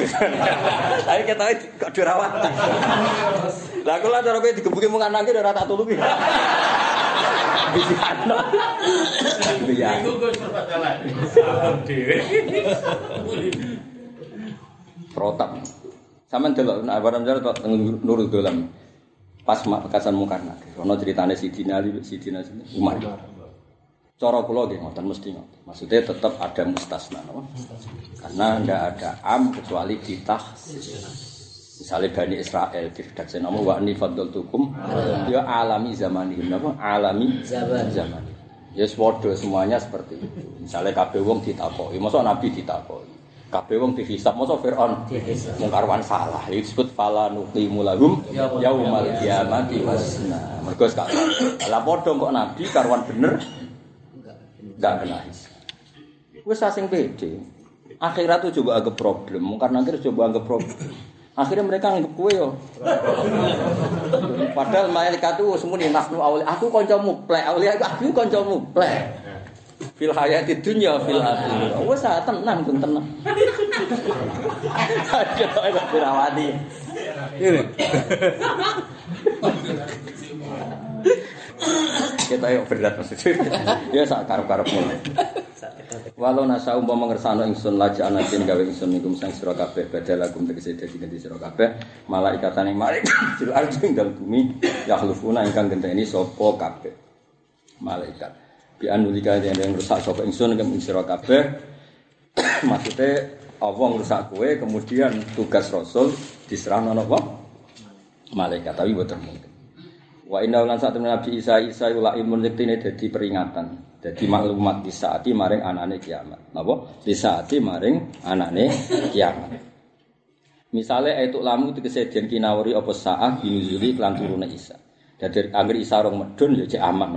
Tapi kita kok dirawat. Lah kula cara kowe digebuki mung anake ora tak tulungi. Bisa. Iya. Iku Sampeyan delok nek barang jare tok nurut dolam. Pas mak bekasan mungkarna. Ono ceritane Sidina Ali Sidina Umar. Cara kula nggih ngoten mesti ngoten. Maksudnya tetap ada mustasna napa? Karena ndak ada am kecuali ditahsis. Misalnya Bani Israel diredaksi nama wa ni tukum ya alami zamanihim napa? Alami Zaman. zaman. Ya padha semuanya seperti itu. Misalnya kabeh wong ditakoki, masa nabi ditakoki. Kabeh wong dihisab, masa Firaun Dihisab. mungkarwan salah. Disebut fala nuqimu lahum yaumal qiyamati wasna. Mergo sekarang. Lah padha kok nabi karwan bener enggak kena hisab. Wis asing pede. Akhirat tuh coba anggap problem, karena akhir coba anggap problem. Akhirnya mereka anggap kue yo. Padahal malaikat itu semua nih nafnu awli. Aku koncomu plek awli aku aku koncomu plek. Fil hayati dunya fil akhirah. Wes ah, tenang pun tenang. Itu dirawati. Ini. Kita yuk berat maksudnya. Ya sak karep-karepmu. Walau nasa umpama mengersano ingsun laja anatin gawe ingsun nikum sang sira kabeh badal lakum tegese dadi ganti sira kabeh malaikatan ing mari fil ardi ing dalem bumi yakhlufuna ingkang genteni sapa kabeh malaikat bi anulika yang yang rusak sapa ingsun ing sira kabeh maksudnya Allah ngrusak kowe kemudian tugas rasul diserahno napa malaikat tapi boten mungkin Wa inna ulan saat temen Nabi Isa Isa ula ilmun yektine dadi peringatan. Dadi maklumat di saati maring anane kiamat. Napa? Di saati maring anane kiamat. Misalnya itu lamu itu kesedihan kinawari apa saah binuzuli kelan Isa. Dadi angger Isa rong medun ya cek aman?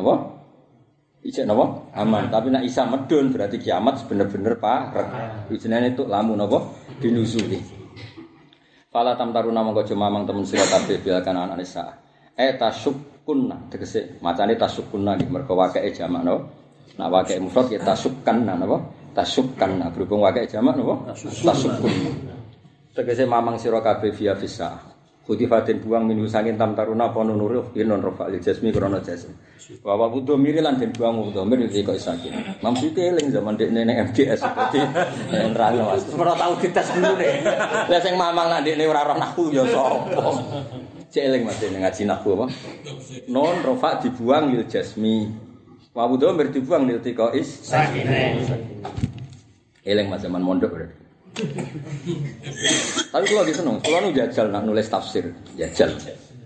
Ijek napa? Aman. Tapi nek Isa medun berarti kiamat bener-bener parek. Ijenenge itu lamu napa? Binuzuli. Fala tam taruna mongko aja mamang temen sira kabeh bilakan anane saah. Eh tasukkunna tegese macane tasukkunna iki mergo wakeke jamak napa? Nak wakeke mufrad ya tasukkanna napa? Tasukkanna berhubung wakeke jamak napa? Tasukkunna. Tegese mamang sira kabeh via visa. Kutifatin buang minu sangin tam taruna apa nunuru inon rofa lil jasmi krono jasmi. Wa wa budo miri lan den buang budo miri iki kok isakin. Mamsi eling zaman dek nenek MGS seperti nerangno Mas. Ora tau dites dulu. Lah sing mamang nak dekne ora roh nahu ya sapa. Cek eling Mas dene ngaji nahu apa? Non rofa dibuang lil jasmi. Wa budo miri dibuang lil tiqais. Sakine. Eling Mas zaman mondok berarti. Tapi kalau lagi seneng, kalau nu jajal nak nulis tafsir, jajal.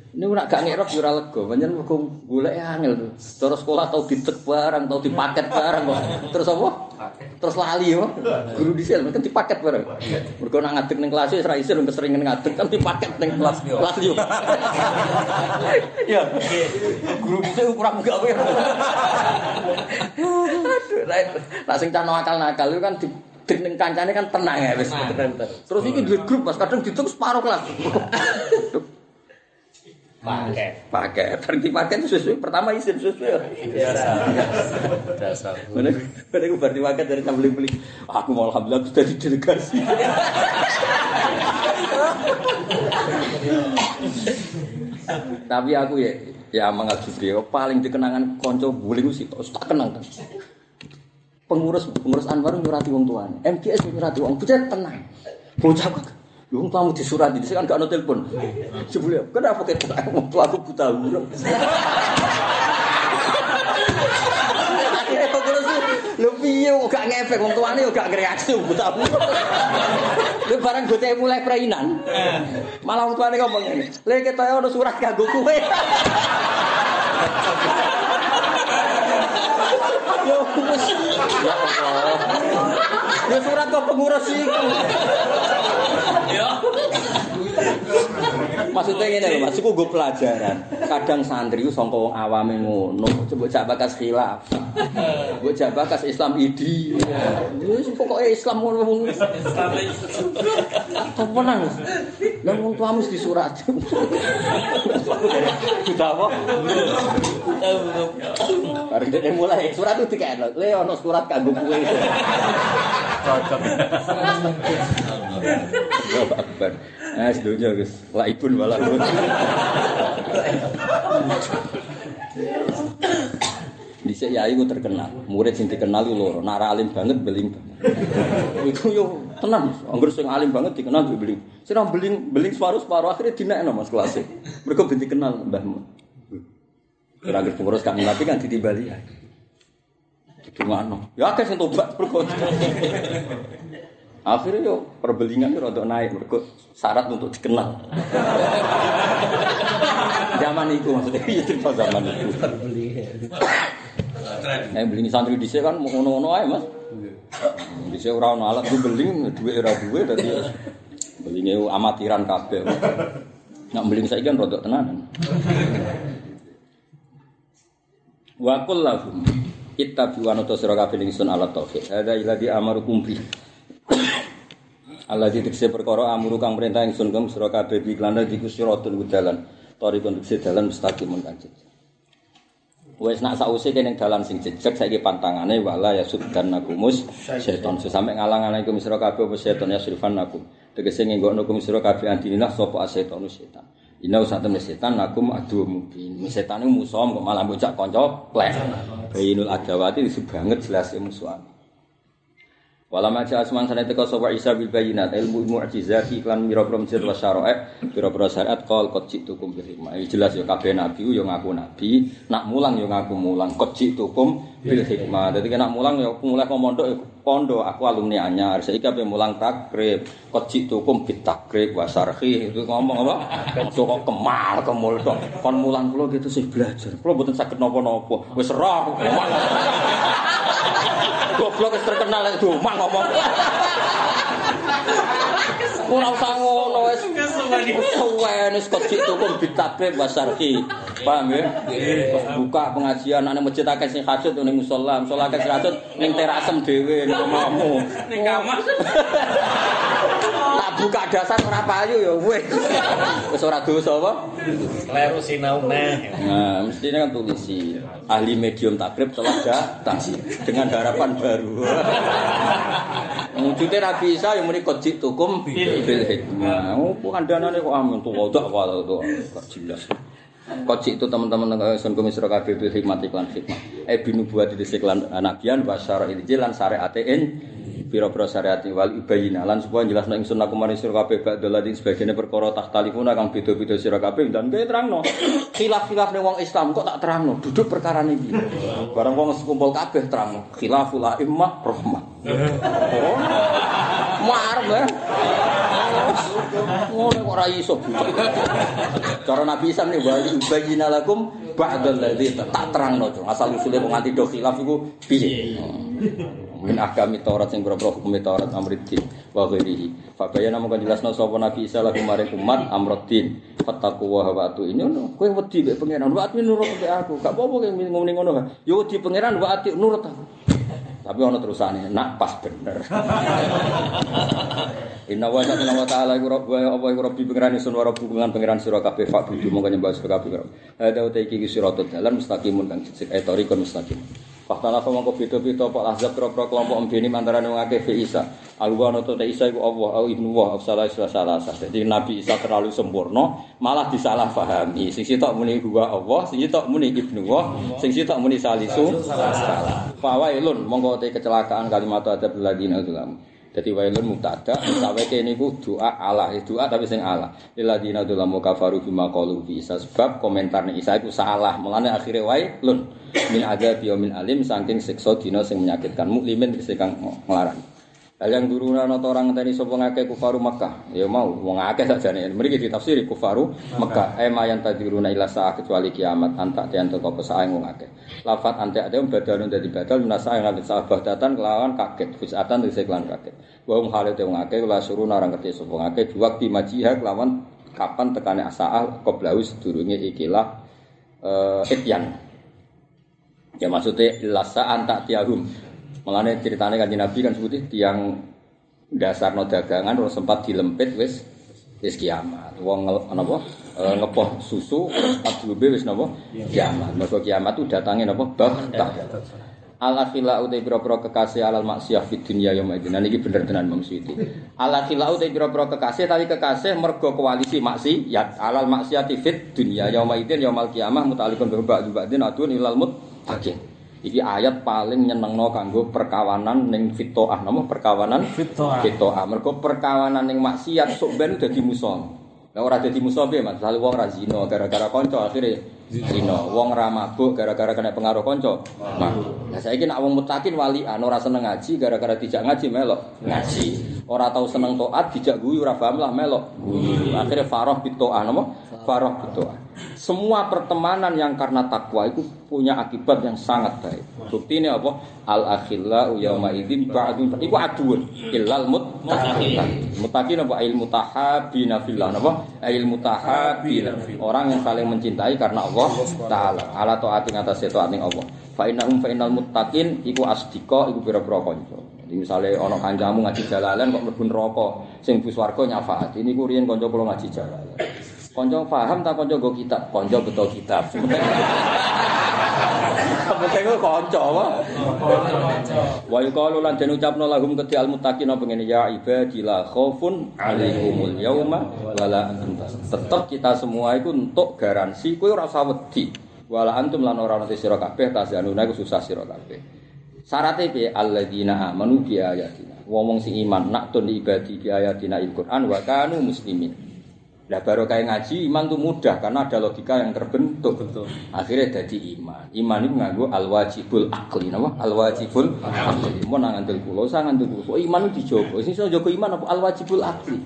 Ini nak gak ngerok jura lego, banyak mereka golek angel tuh. Terus sekolah tau ditek barang, tau dipaket barang kok. Terus apa? Terus lali ya, guru di sel, kan dipaket barang. Mereka nak ngadek neng kelas serai sel, keseringan ngadek kan dipaket neng kelas kelas yo. Ya, guru di sel kurang gawe. Aduh, nak sing cah nakal-nakal itu kan di Ning kancane kan tenang ya wis. Terus iki duwe grup Mas, kadang dituk separuh kelas. Pakai. Pakai, bareng dipakai itu sesuai. Pertama izin sesuai. Dasar. Mana mana gue baru dipakai dari jam beli beli. Aku mau alhamdulillah sudah di delegasi. Tapi aku ya, ya mengaku dia paling dikenangan konco guling sih, tak kenang kan. Pengurus pengurus Anwar nyurati wong tuane, MGS nyurati wong bocah tenang. Bocah kok Lu kamu disurati, saya kan gak ada telepon. Sebelum kenapa kita tua aku buta huruf. Akhirnya pengurus lu piye gak ngefek wong tuane yo gak ngreaksi buta huruf. Lu barang gote mulai perainan. Malah wong tuane ngomong ngene. Le kita ono surat kanggo kowe. Yo wis. Ya Allah. Ya surat kok pengurus iku. Maksudnya ngene lho Mas, iku nggo pelajaran. Kadang santri ku sangka wong awame ngono, coba jak bakas khilaf. Mbok jak bakas Islam idi. Wis pokoke Islam ngono wong. Apa nang? Lah wong tuamu wis disurat. Sudah apa? Bareng dia mulai surat itu dikene. Le ono surat kanggo kowe. Cocok. Allahu Akbar. Eh sedoyo guys. Laibun walahun. Dhisik yai ku terkenal, murid sing dikenal ku loro, nak ra alim banget beling banget. Itu yo tenan, angger sing alim banget dikenal yo beling. Sing beling beling separuh-separuh akhirnya dinekno Mas kelas. Mereka ben dikenal mbahmu. Kira anggere pengurus kami tapi kan ditimbali ya. Didungakno. Ya sing tobat mergo. Akhirnya yo perbelingan yo rada naik mergo syarat untuk dikenal. zaman itu maksudnya iya cerita zaman itu. Eh beling santri dhisik kan ngono-ngono ae Mas. Dhisik ora ono alat beling duwe ora duwe dadi belinge amatiran kabeh. Nak beling saiki kan rada tenanan. Wa qul lahum ittabi'u wa nutu sira kabeh ingsun ala tauhid. Ada iladi amarukum bi. Allah di tekse perkara amuru kang perintah ingsun kum sira kabeh lan diku siratun dalan. Tori kondukse dalan mustaqimun kang jejeg. Wes nak sause kene dalan sing jejeg saiki pantangane wala ya sudan nakumus setan sampe ngalang-alang iku sira kabeh apa setan ya sirfan nakum. Tegese nggokno kum sira kabeh antinah sapa asetanu setan. Ina usah temen setan nakum adu mungkin. Setan itu musuh kok malah bocah kanca plek. Bayinul adawati itu banget jelas ya musuhan. Wala maca asman sana teka sapa Isa bil bayinat ilmu mu'jizati iklan mira-mira mujizat wa syara'a pira-pira syariat qol qad ji'tukum bil hikmah. Jelas ya kabeh nabi yo ngaku nabi, nak mulang yo ngaku mulang qad ji'tukum bil hikmah. Dadi nak mulang yo mulai kok mondok pondok aku alumni anyar. Saiki kabeh mulang takrib, qad ji'tukum bit takrib wa syarhi itu ngomong apa? Kok kok kemal kemul. Kon mulang kula gitu sih belajar. Kula mboten saged napa-napa. Wis roh. Goblok wis terkenal lek domang ngomong. Ora usah ngono wis. Suwen wis kok cik tuku ditabe basarki. Paham ya? Terus buka pengajian ana masjid akeh sing hajat ning musala, musala akeh sing hajat ning terasem dhewe ning omahmu. Ning kamar. Buka dasar ora payu ya wis. Wis ora dosa apa? Kleru sinau neh. Nah, mestinya kan tulisi ahli medium takrib telah datang dengan harapan baru. Wujudnya Nabi Isa yang muni kojik tukum bil hikmah. Oh, bukan danane kok amun tuh wadah wadah tuh jelas. Kojik itu teman-teman sun komisir kabeh bil hikmah iklan hikmah. Eh binu buat di seklan nabian wa syara ilji lan syariatin pira-pira syariat wal ibayina. Lan supaya jelas nek ingsun aku maring sira kabeh ba'dal ladin sebagian perkara tahtalifuna kang beda-beda sira kabeh. Dan kowe terangno khilaf-khilaf ning wong Islam kok tak terangno? Duduk perkara niki barang wong sekumpul kabeh terangno khilaful a'immah rahmah. Mar ya ngono kok ora iso? Cara Nabi Isa nih wal ibayina lakum ba'dal ladin tak terangno asal usule wong anti do khilaf iku piye min ahkami Taurat sing boro-boro hukum Taurat amriddin wa ghairihi. Fa bayana mongko jelasno sapa Nabi Isa lagu maring umat amriddin fattaqu wa hawatu ini ono kowe wedi mek pangeran wa ati nurut mek aku. Gak apa-apa kowe ngomong ngono yo wedi pangeran wa ati nurut aku. Tapi ono terusane nak pas bener. Inna wa ta'ala wa ta'ala iku rabbu wa apa iku rabbi pangeran sun wa rabbu dengan pangeran sira kabeh fak budu mongko nyembah sira kabeh ada uta iki siratal dalan mustaqimun kang cicik etorikon mustaqim Faktala fa mongko beda-beda apa azab pro-pro kelompok mbene antara wong akeh fi Isa. Alwa noto te Isa iku Allah au ibnu wa au salah salah Jadi Nabi Isa terlalu sempurna, malah disalah pahami. Sing sitok muni huwa Allah, sing sitok muni ibnu wa, sing sitok muni salisu salah. Fa wailun mongko te kecelakaan kalimat adab ladina dzulamu. Jadi wailun mubtada, saweke niku doa Allah, doa tapi sing Allah. Illadina dzulamu kafaru bima qalu fi Isa sebab komentarnya Isa itu salah. Mulane akhire wailun min ada min alim saking siksa dina sing menyakitkan muklimin tegese kang nglarang. Hal yang duruna nata orang ngenteni sapa ngake kufaru Makkah. Ya mau wong akeh sakjane. Mriki ditafsiri kufaru Makkah. Ema yang tadiruna ila sa'a kecuali kiamat antak tian teko pesae wong akeh. Lafat antek ade badalun dadi badal minasa yang lanjut sahabah datan kelawan kaget. Fusatan tegese kelan kaget. Wa hum halate wong akeh la suruh narang kete sapa ngake diwakti majiha kelawan kapan tekane asaal qoblahu sedurunge ikilah ityan. Ya maksudnya lasa antak tiahum. Mengenai ceritanya kanji Nabi kan sebutin tiang dasar no dagangan terus sempat dilempit wis wis kiamat. Wong nge- napa eh, ngepoh susu dulu wis napa kiamat. Mergo kiamat itu datangnya napa bahtah. Al akhila utai biro-biro kekasih alal maksiyah fit dunia yang itu. Nah ini bener tenan Imam Suyuti. Al akhila utai biro-biro kekasih tapi kekasih mergo koalisi maksi ya alal maksiyah fit dunia yang itu yaumul kiamah mutalikun berbak juga din adun ilal mut Iki ayat paling nyenengno kanggo perkawanan ning fitoah napa perkawanan Fitoah. fitoah. Mergo perkawanan ning maksiat sok ben dadi musuh. Lah ora dadi musuh piye Mas? Sale wong ra zina gara-gara kanca akhire zina. Wong ra mabuk gara-gara kena pengaruh kanca. Mabuk. Lah saiki nek wong mutakin walian ora seneng ngaji gara-gara dijak ngaji melok ngaji. Ora tau seneng taat dijak guyu ora paham lah melok guyu. Akhire faroh bitoah napa? Faroh bitoah. Semua pertemanan yang karena takwa itu punya akibat yang sangat baik. Bukti ini apa? Al akhilla yauma idzin ba'dun iku aduun illal muttaqin. Muttaqin apa il mutahabbina fillah apa? Il mutahabbina. Orang yang saling mencintai karena Allah taala. Ala taati ngatas taat ning Allah. Fa innahum fa innal muttaqin iku asdiqa iku pira-pira kanca. Jadi misalnya ono kancamu ngaji jalalan kok mlebu neraka, sing bus warga nyafaat. Ini ku riyen kanca kula ngaji jalalan. Konco paham tak konco go kitab, konco betul kitab. Penting ku konco apa? Wa yuqalu lan den ucapno lahum kedhi al muttaqin apa ngene ya ibadi la khaufun alaikumul yauma wala. Tetep kita semua itu untuk garansi kowe ora usah wedi. Wala antum lan ora nanti sira kabeh tahzanuna iku susah sira kabeh. Syaratnya piye alladzina amanu bi ayatina. Wong sing iman nak tun ibadi bi ayatina Al-Qur'an wa kanu muslimin. Lah baru kayak ngaji iman tuh mudah karena ada logika yang terbentuk. Betul. Akhirnya jadi iman. Iman itu nganggo al wajibul akli, napa? Al wajibul akli. Mau nang ngandel kula, saya ngandel kula. Oh, iman itu dijogo. Sing iso jogo iman apa al wajibul akli.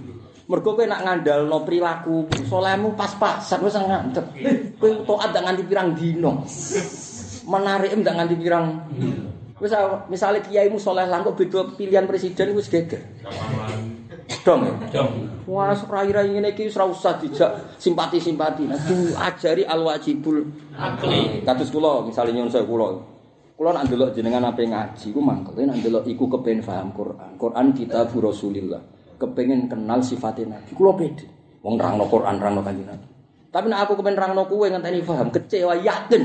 Mergo kowe nak ngandalno perilaku salehmu pas-pasan wis ngantep. Kowe taat ndak nganti pirang dino. Menarik ndak nganti pirang Wis misalnya kiaimu soleh kok beda pilihan presiden wis geger. Dong. ya? Wah, rai-rai ngene iki wis ora usah dijak simpati-simpati. Nah, ajari al-wajibul akli. Kados kula misale nyuwun saya kula. Kula nak ndelok jenengan ape ngaji ku mangkel nak ndelok iku kepen paham Quran. Quran kitab Rasulillah. Kepengen kenal sifatnya Nabi. Kula pede. Wong nerangno Quran, nerangno kanjeng Nabi. Tapi nek aku kepen nerangno kowe ngenteni paham, kecewa yakin.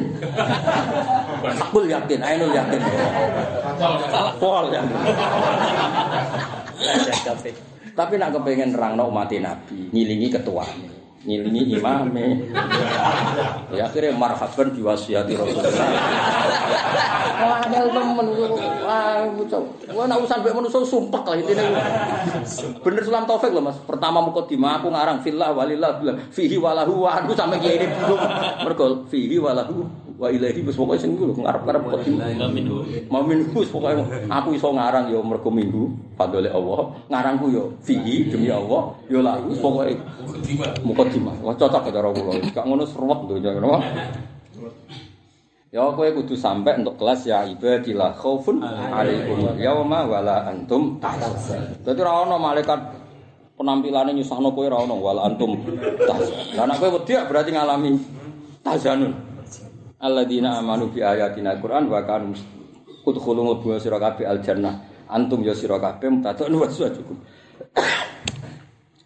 Aku yakin, ainul yakin. Pol yakin. Tapi nak kepengen nerangno umat Nabi, ngilingi ketuanya, ngilingi imame. Ya akhirnya marhaban diwasiati Rasulullah. Wah, ada temen wah bocah. Wah nak urusan mbek manusa sumpek lah intine. Bener Sulam Taufik loh Mas. Pertama mukadimah aku ngarang fillah walillah billah fihi walahu wa aku sampe kiai ini mergo fihi walahu wa ilaihi wis pokoke sing iku lho ngarep-ngarep mukadimah. Mamin wis pokoke aku iso ngarang ya mergo minggu fadole Allah. Ngarangku ya fihi demi Allah ya lahu wis pokoke mukadimah. Wah cocok karo kula. Gak ngono seruwet donya ngono. Ya kowe kudu sampai untuk kelas ya ibadilah khaufun alaikum yauma wala antum tahzanun. Dadi ora ana malaikat penampilannya nyusahno kowe ora ana wala antum tahzanun. Lah nek kowe wedi berarti ngalami tahzanun. Alladzina amanu bi ayatina Qur'an wa kanu udkhulu mlebu sira kabeh al jannah. Antum ya sira kabeh mutadun wa cukup.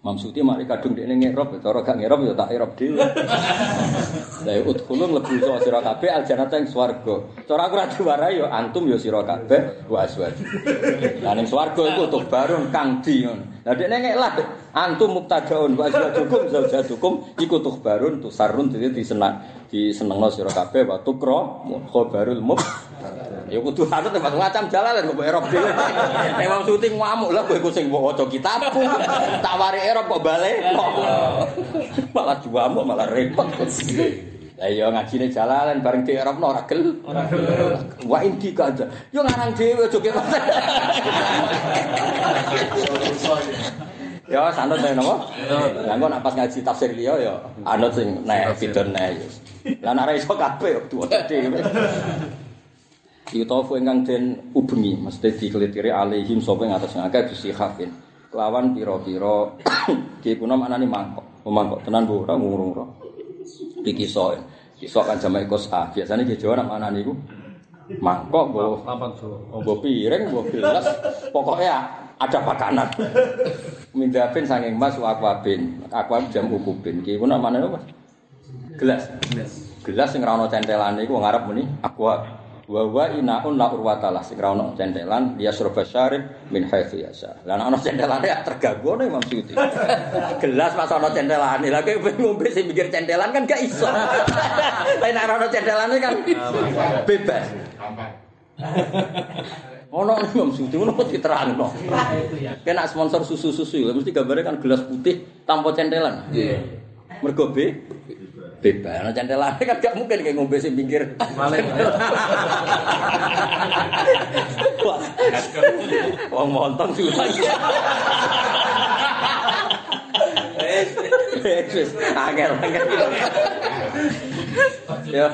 Mamsuti mari kadung dekne ngerop, cara gak ngerop ya tak erop dhewe. Lah ya udkhulu mlebu sira kabeh aljanata ing swarga. Cara aku ra diwarai ya antum ya sira kabeh wa aswad. Lah ning swarga iku untuk barun kang di ngono. Lah dekne ngeklah antum mubtadaun wa aswadukum zaujadukum iku tuh barun tuh sarun dadi disenang disenengno sira kabeh wa tukra khabarul mub. Ya kudu anut Mas ngacam jalalan kok erop dhewe. Nek wong syuting ngamuk lah kowe iku sing mbok waca kitabku. Tak wari erop kok balik. Malah juamuk malah repot. Lah iya ngajine jalalan bareng di erop ora gel. Ora gel. Wa indika aja. Yo ngarang dhewe aja ketok. Ya sanut ae napa? Lah engko nak pas ngaji tafsir liya ya anut sing nek bidon nek. Lah nek ora iso kabeh tuwa dhewe. Yutofu ingkang den ubengi mesti dikelitiri alaihim sapa ing atas ngakeh bisi khafin. Kelawan pira-pira ki kuna maknane mangkok. Omah kok tenan bu ora ngurung ora. Iki kisah. Kisah kan jamak kos. Biasane ki Jawa nak manani iku mangkok mbok Papan so. mbok piring mbok gelas pokoknya ada makanan. Mindapin sanging mas wa akwabin. Akwab jam ukubin. Ki ku namane apa? Gelas. Gelas sing ora ana centelane iku wong Arab muni aqua. Wa wa inaun la urwatalah sing ora ana centelan dia surba syarib min haitsu yasa. Lah ana centelane terganggu ono Imam Suyuti. Gelas pas ana centelane. Lah kowe ngombe sing mikir centelan kan gak iso. Lah nek ora ana centelane kan bebas. Ono Imam Suyuti ono kok diterangno. Kena sponsor susu-susu ya mesti gambarnya kan gelas putih tanpa centelan. Iya. Mergo B bebas. Nah centelane kan gak mungkin kayak ngombe sing pinggir. Maling. Wah. Wong montong sih lagi. Wes angel angel. Ya,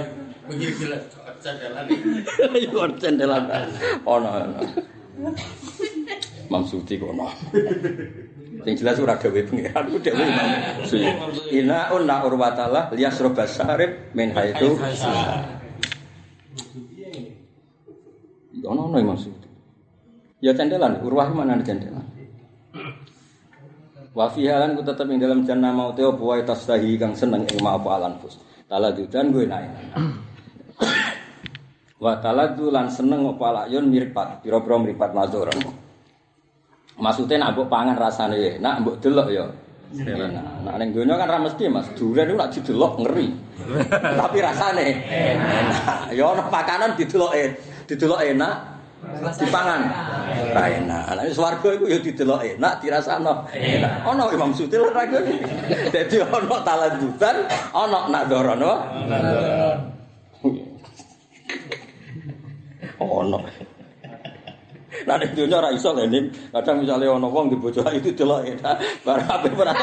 Begini gila, candalan iku ono centelan. Ono ono. Mam Suti kono. Sing jelas ora gawe pengiran ku dhewe Imam Suyuti. Ina unna urwatalah liyasroba sarib min haitu. Ono ono Imam Suyuti. Ya centelan, urwah mana ada centelan. Wa fi halan ku tetep ing dalam jannah mau teo buai tasdahi kang seneng ing ma apa alan fus. Taladudan gue naik. Wa taladu lan seneng apa layun miripat, pira-pira miripat mazur. Maksudnya nak mbok pangan rasane, nak mbok delok ya. Enak. Nah, ning donya kan ra mesti Mas, duren iku nak didelok ngeri. Tapi rasane enak. Ya ono pakanan dideloke, didelok enak, dipangan. Ra enak. Lah swarga iku ya didelok enak, dirasakno enak. Ono Imam Sutil ra iki. Dadi ono talanjutan, ono nadoro no. Ono. Nah ning dunya ora iso Nim. Kadang misalnya ono wong di bojo itu delok enak, barang ape ora.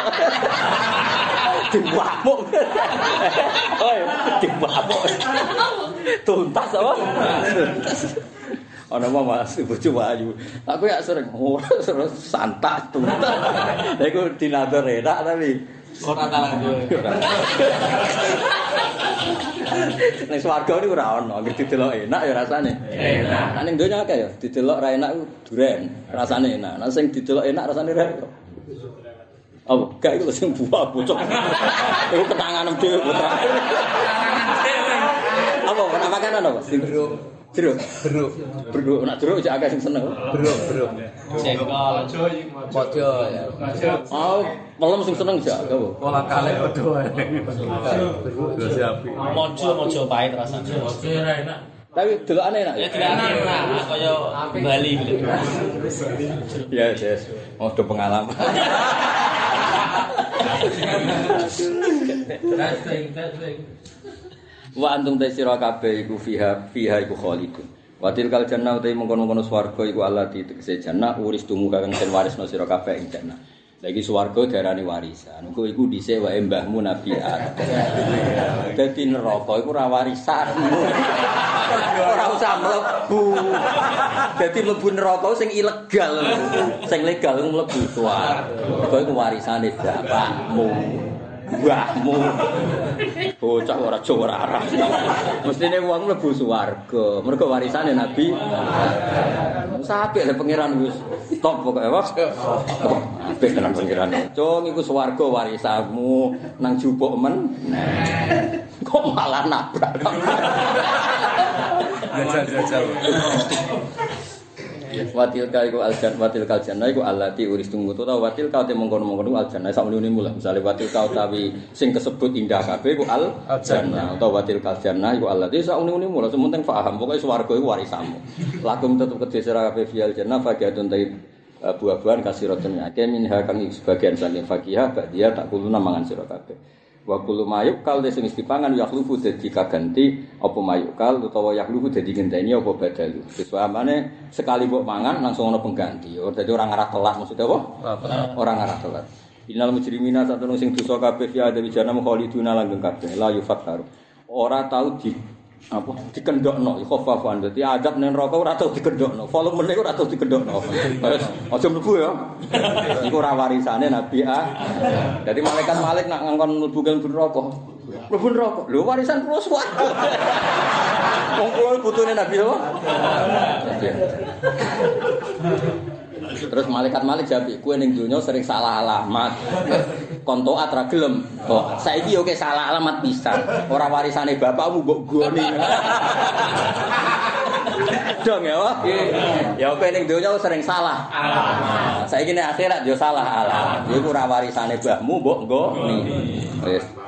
Diwamuk. Oi, diwamuk. Tuntas apa? Ono wong Mas bojo ayu. Aku ya sering ora santak tuntas. Lah iku dinador enak tapi Ora talanjut. Ning swarga niku ora ono, anggere didelok enak ya rasane. Enak. Ning donya akeh ya, didelok ra enak duren, rasane enak. Nah sing didelok enak rasane ra. Apa? Gak iku sing buah bocok. Iku ketanganem dhewe putra. Apa ana makanan apa? Sing jeruk. Jeruk. Berdua nak jeruk akeh sing seneng. Beruk, beruk. Cengkol. Podo ya. Oh, malam sing seneng jak apa? Pola kale podo. Beruk. Terus api. Mojo mojo pahit rasanya. Mojo enak. Tapi delokane enak. Ya tidak enak, kaya Bali gitu. Ya, yes. Oh, do pengalaman. Wa antum ta sira kabeh iku fiha fiha iku khalidun. Wa tilkal jannah utai mengkono-kono swarga iku allati tegese jannah uris tumu kang den warisno sira kabeh ing jannah. Lagi swarga diarani warisan. Engko iku dhisik wae mbahmu Nabi Adam. Dadi neraka iku ora warisan. Ora usah mlebu. Dadi mlebu neraka sing ilegal. Sing legal mlebu swarga. Iku iku warisane bapakmu. Mbahmu. Bocah ora Jawa ora Arab. Mestine wong mlebu swarga. Mergo warisane Nabi. Sampai le pangeran wis top pokoke wae. Apik tenan pangeran. Cung iku swarga warisanmu nang jupuk men. Kok malah nabrak. Jajal, jajal. Watil kal iku aljan watil kal jannah iku allati uristum to ta watil kal te mongkon-mongkon al jannah sak menune mula misale watil kal tawi sing kesebut indah kabeh iku al jannah utawa watil kal jannah iku allati sak menune mula sementing paham pokoke swarga iku warisanmu lakum tetep kedhe sira kabeh fial jannah fagiatun ta buah-buahan kasiratun akeh minha kang iku sebagian saking fakihah badia tak kuluna mangan sira kabeh wa kullu mayuk kal sing wis dipangan yakhlufu dadi kaganti apa mayuk kal utawa yakhlufu dadi ngenteni apa badalu. Sesuamane sekali mbok mangan langsung ana pengganti. Dadi ora ngarah telat maksudnya apa? Ora ngarah telat. Innal mujrimina satunu sing dosa kabeh ya dari jana khaliduna langgeng kabeh la yufattaru ora tau di apa? Dikendokno. Khafafan dadi adab ning neraka ora tau dikendokno. Volumene ora tau dikendokno. Aja mlebu ya. Iku ora warisane Nabi A. Dadi malaikat malik nak ngangkon mlebu ke neraka. Mlebu neraka. Lho warisan kula swarga wong kula putune Nabi apa Terus malaikat malik jawab, kue ning dunia sering salah alamat. Konto atra gelem. Kok saiki oke salah alamat pisan. Ora warisane bapakmu mbok goni. Dong ya, Wak? Ya oke ning dunia sering salah. Alamat. Saiki nek akhirat yo salah alamat. Iku ora warisane mbahmu mbok goni. Wis.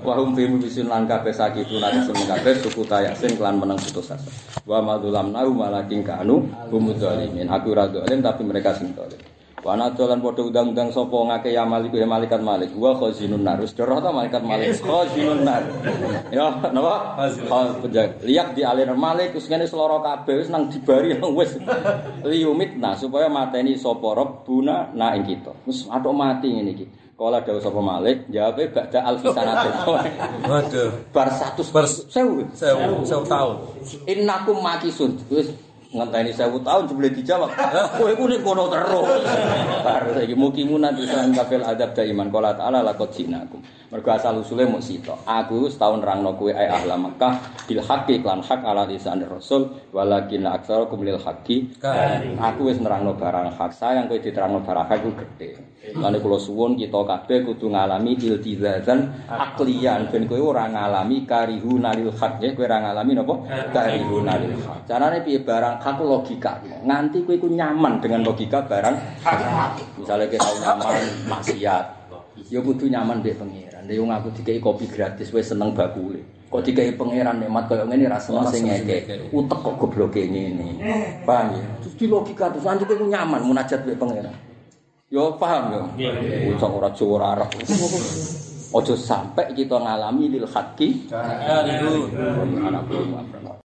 Wahum fi mubisin lan kabeh sakitu nang sun kabeh suku tayasin kelan meneng putus asa. Wa madzulam nau malaking kanu humud zalimin. Aku ora zalim tapi mereka sing zalim. Wa nadolan padha undang-undang sapa ngake ya malik ya malaikat malik. Wa khazinun nar. Wis doroh ta malaikat malik khazinun nar. Ya napa? Khazin penjaga. Liyak di alir malik wis ngene seloro kabeh wis nang dibari wis liumit nah supaya mateni sapa Rabbuna na ing kita. Wis atok mati ngene iki. Kala dawuh sapa Malik, jawabe ba'da alfisanatin. Waduh. Bar 100 Bar sewu. Sewu, sewu tahun. Innakum makisun. Wis ngenteni sewu tahun jebule dijawab. Kowe ku ning kono terus. Bar saiki mukimu nanti sang kafil adab daiman qala ta'ala laqad jinakum. Mergo asal usule mung sito. Aku setahun rangno kowe ai ahla Makkah bil haqqi lan hak ala lisan Rasul walakin aktsarakum lil haqqi. Aku wis nerangno barang hak sayang kowe diterangno barang hak ku gedhe. Lan kula suwun kita kabeh kudu ngalami iltizazan aklian ben kowe ora ngalami karihuna lil haq ya kowe ora ngalami napa karihuna lil haq. Carane piye barang hak ku logika. Nganti kowe iku nyaman dengan logika barang. Misalnya kita nyaman maksiat, ya kudu nyaman mbek pangeran. Lha yo ngaku dikai kopi gratis wis seneng bakule. Kok dikai pangeran nikmat koyo ngene ra seneng sing ngeke. Utek kok gobloke ngene. Paham ya? Terus di logika terus nanti kowe nyaman munajat mbek pangeran. Yo paham yo. Ucap ora Jawa ora Arab. Ojo sampai kita ngalami lil itu. Anak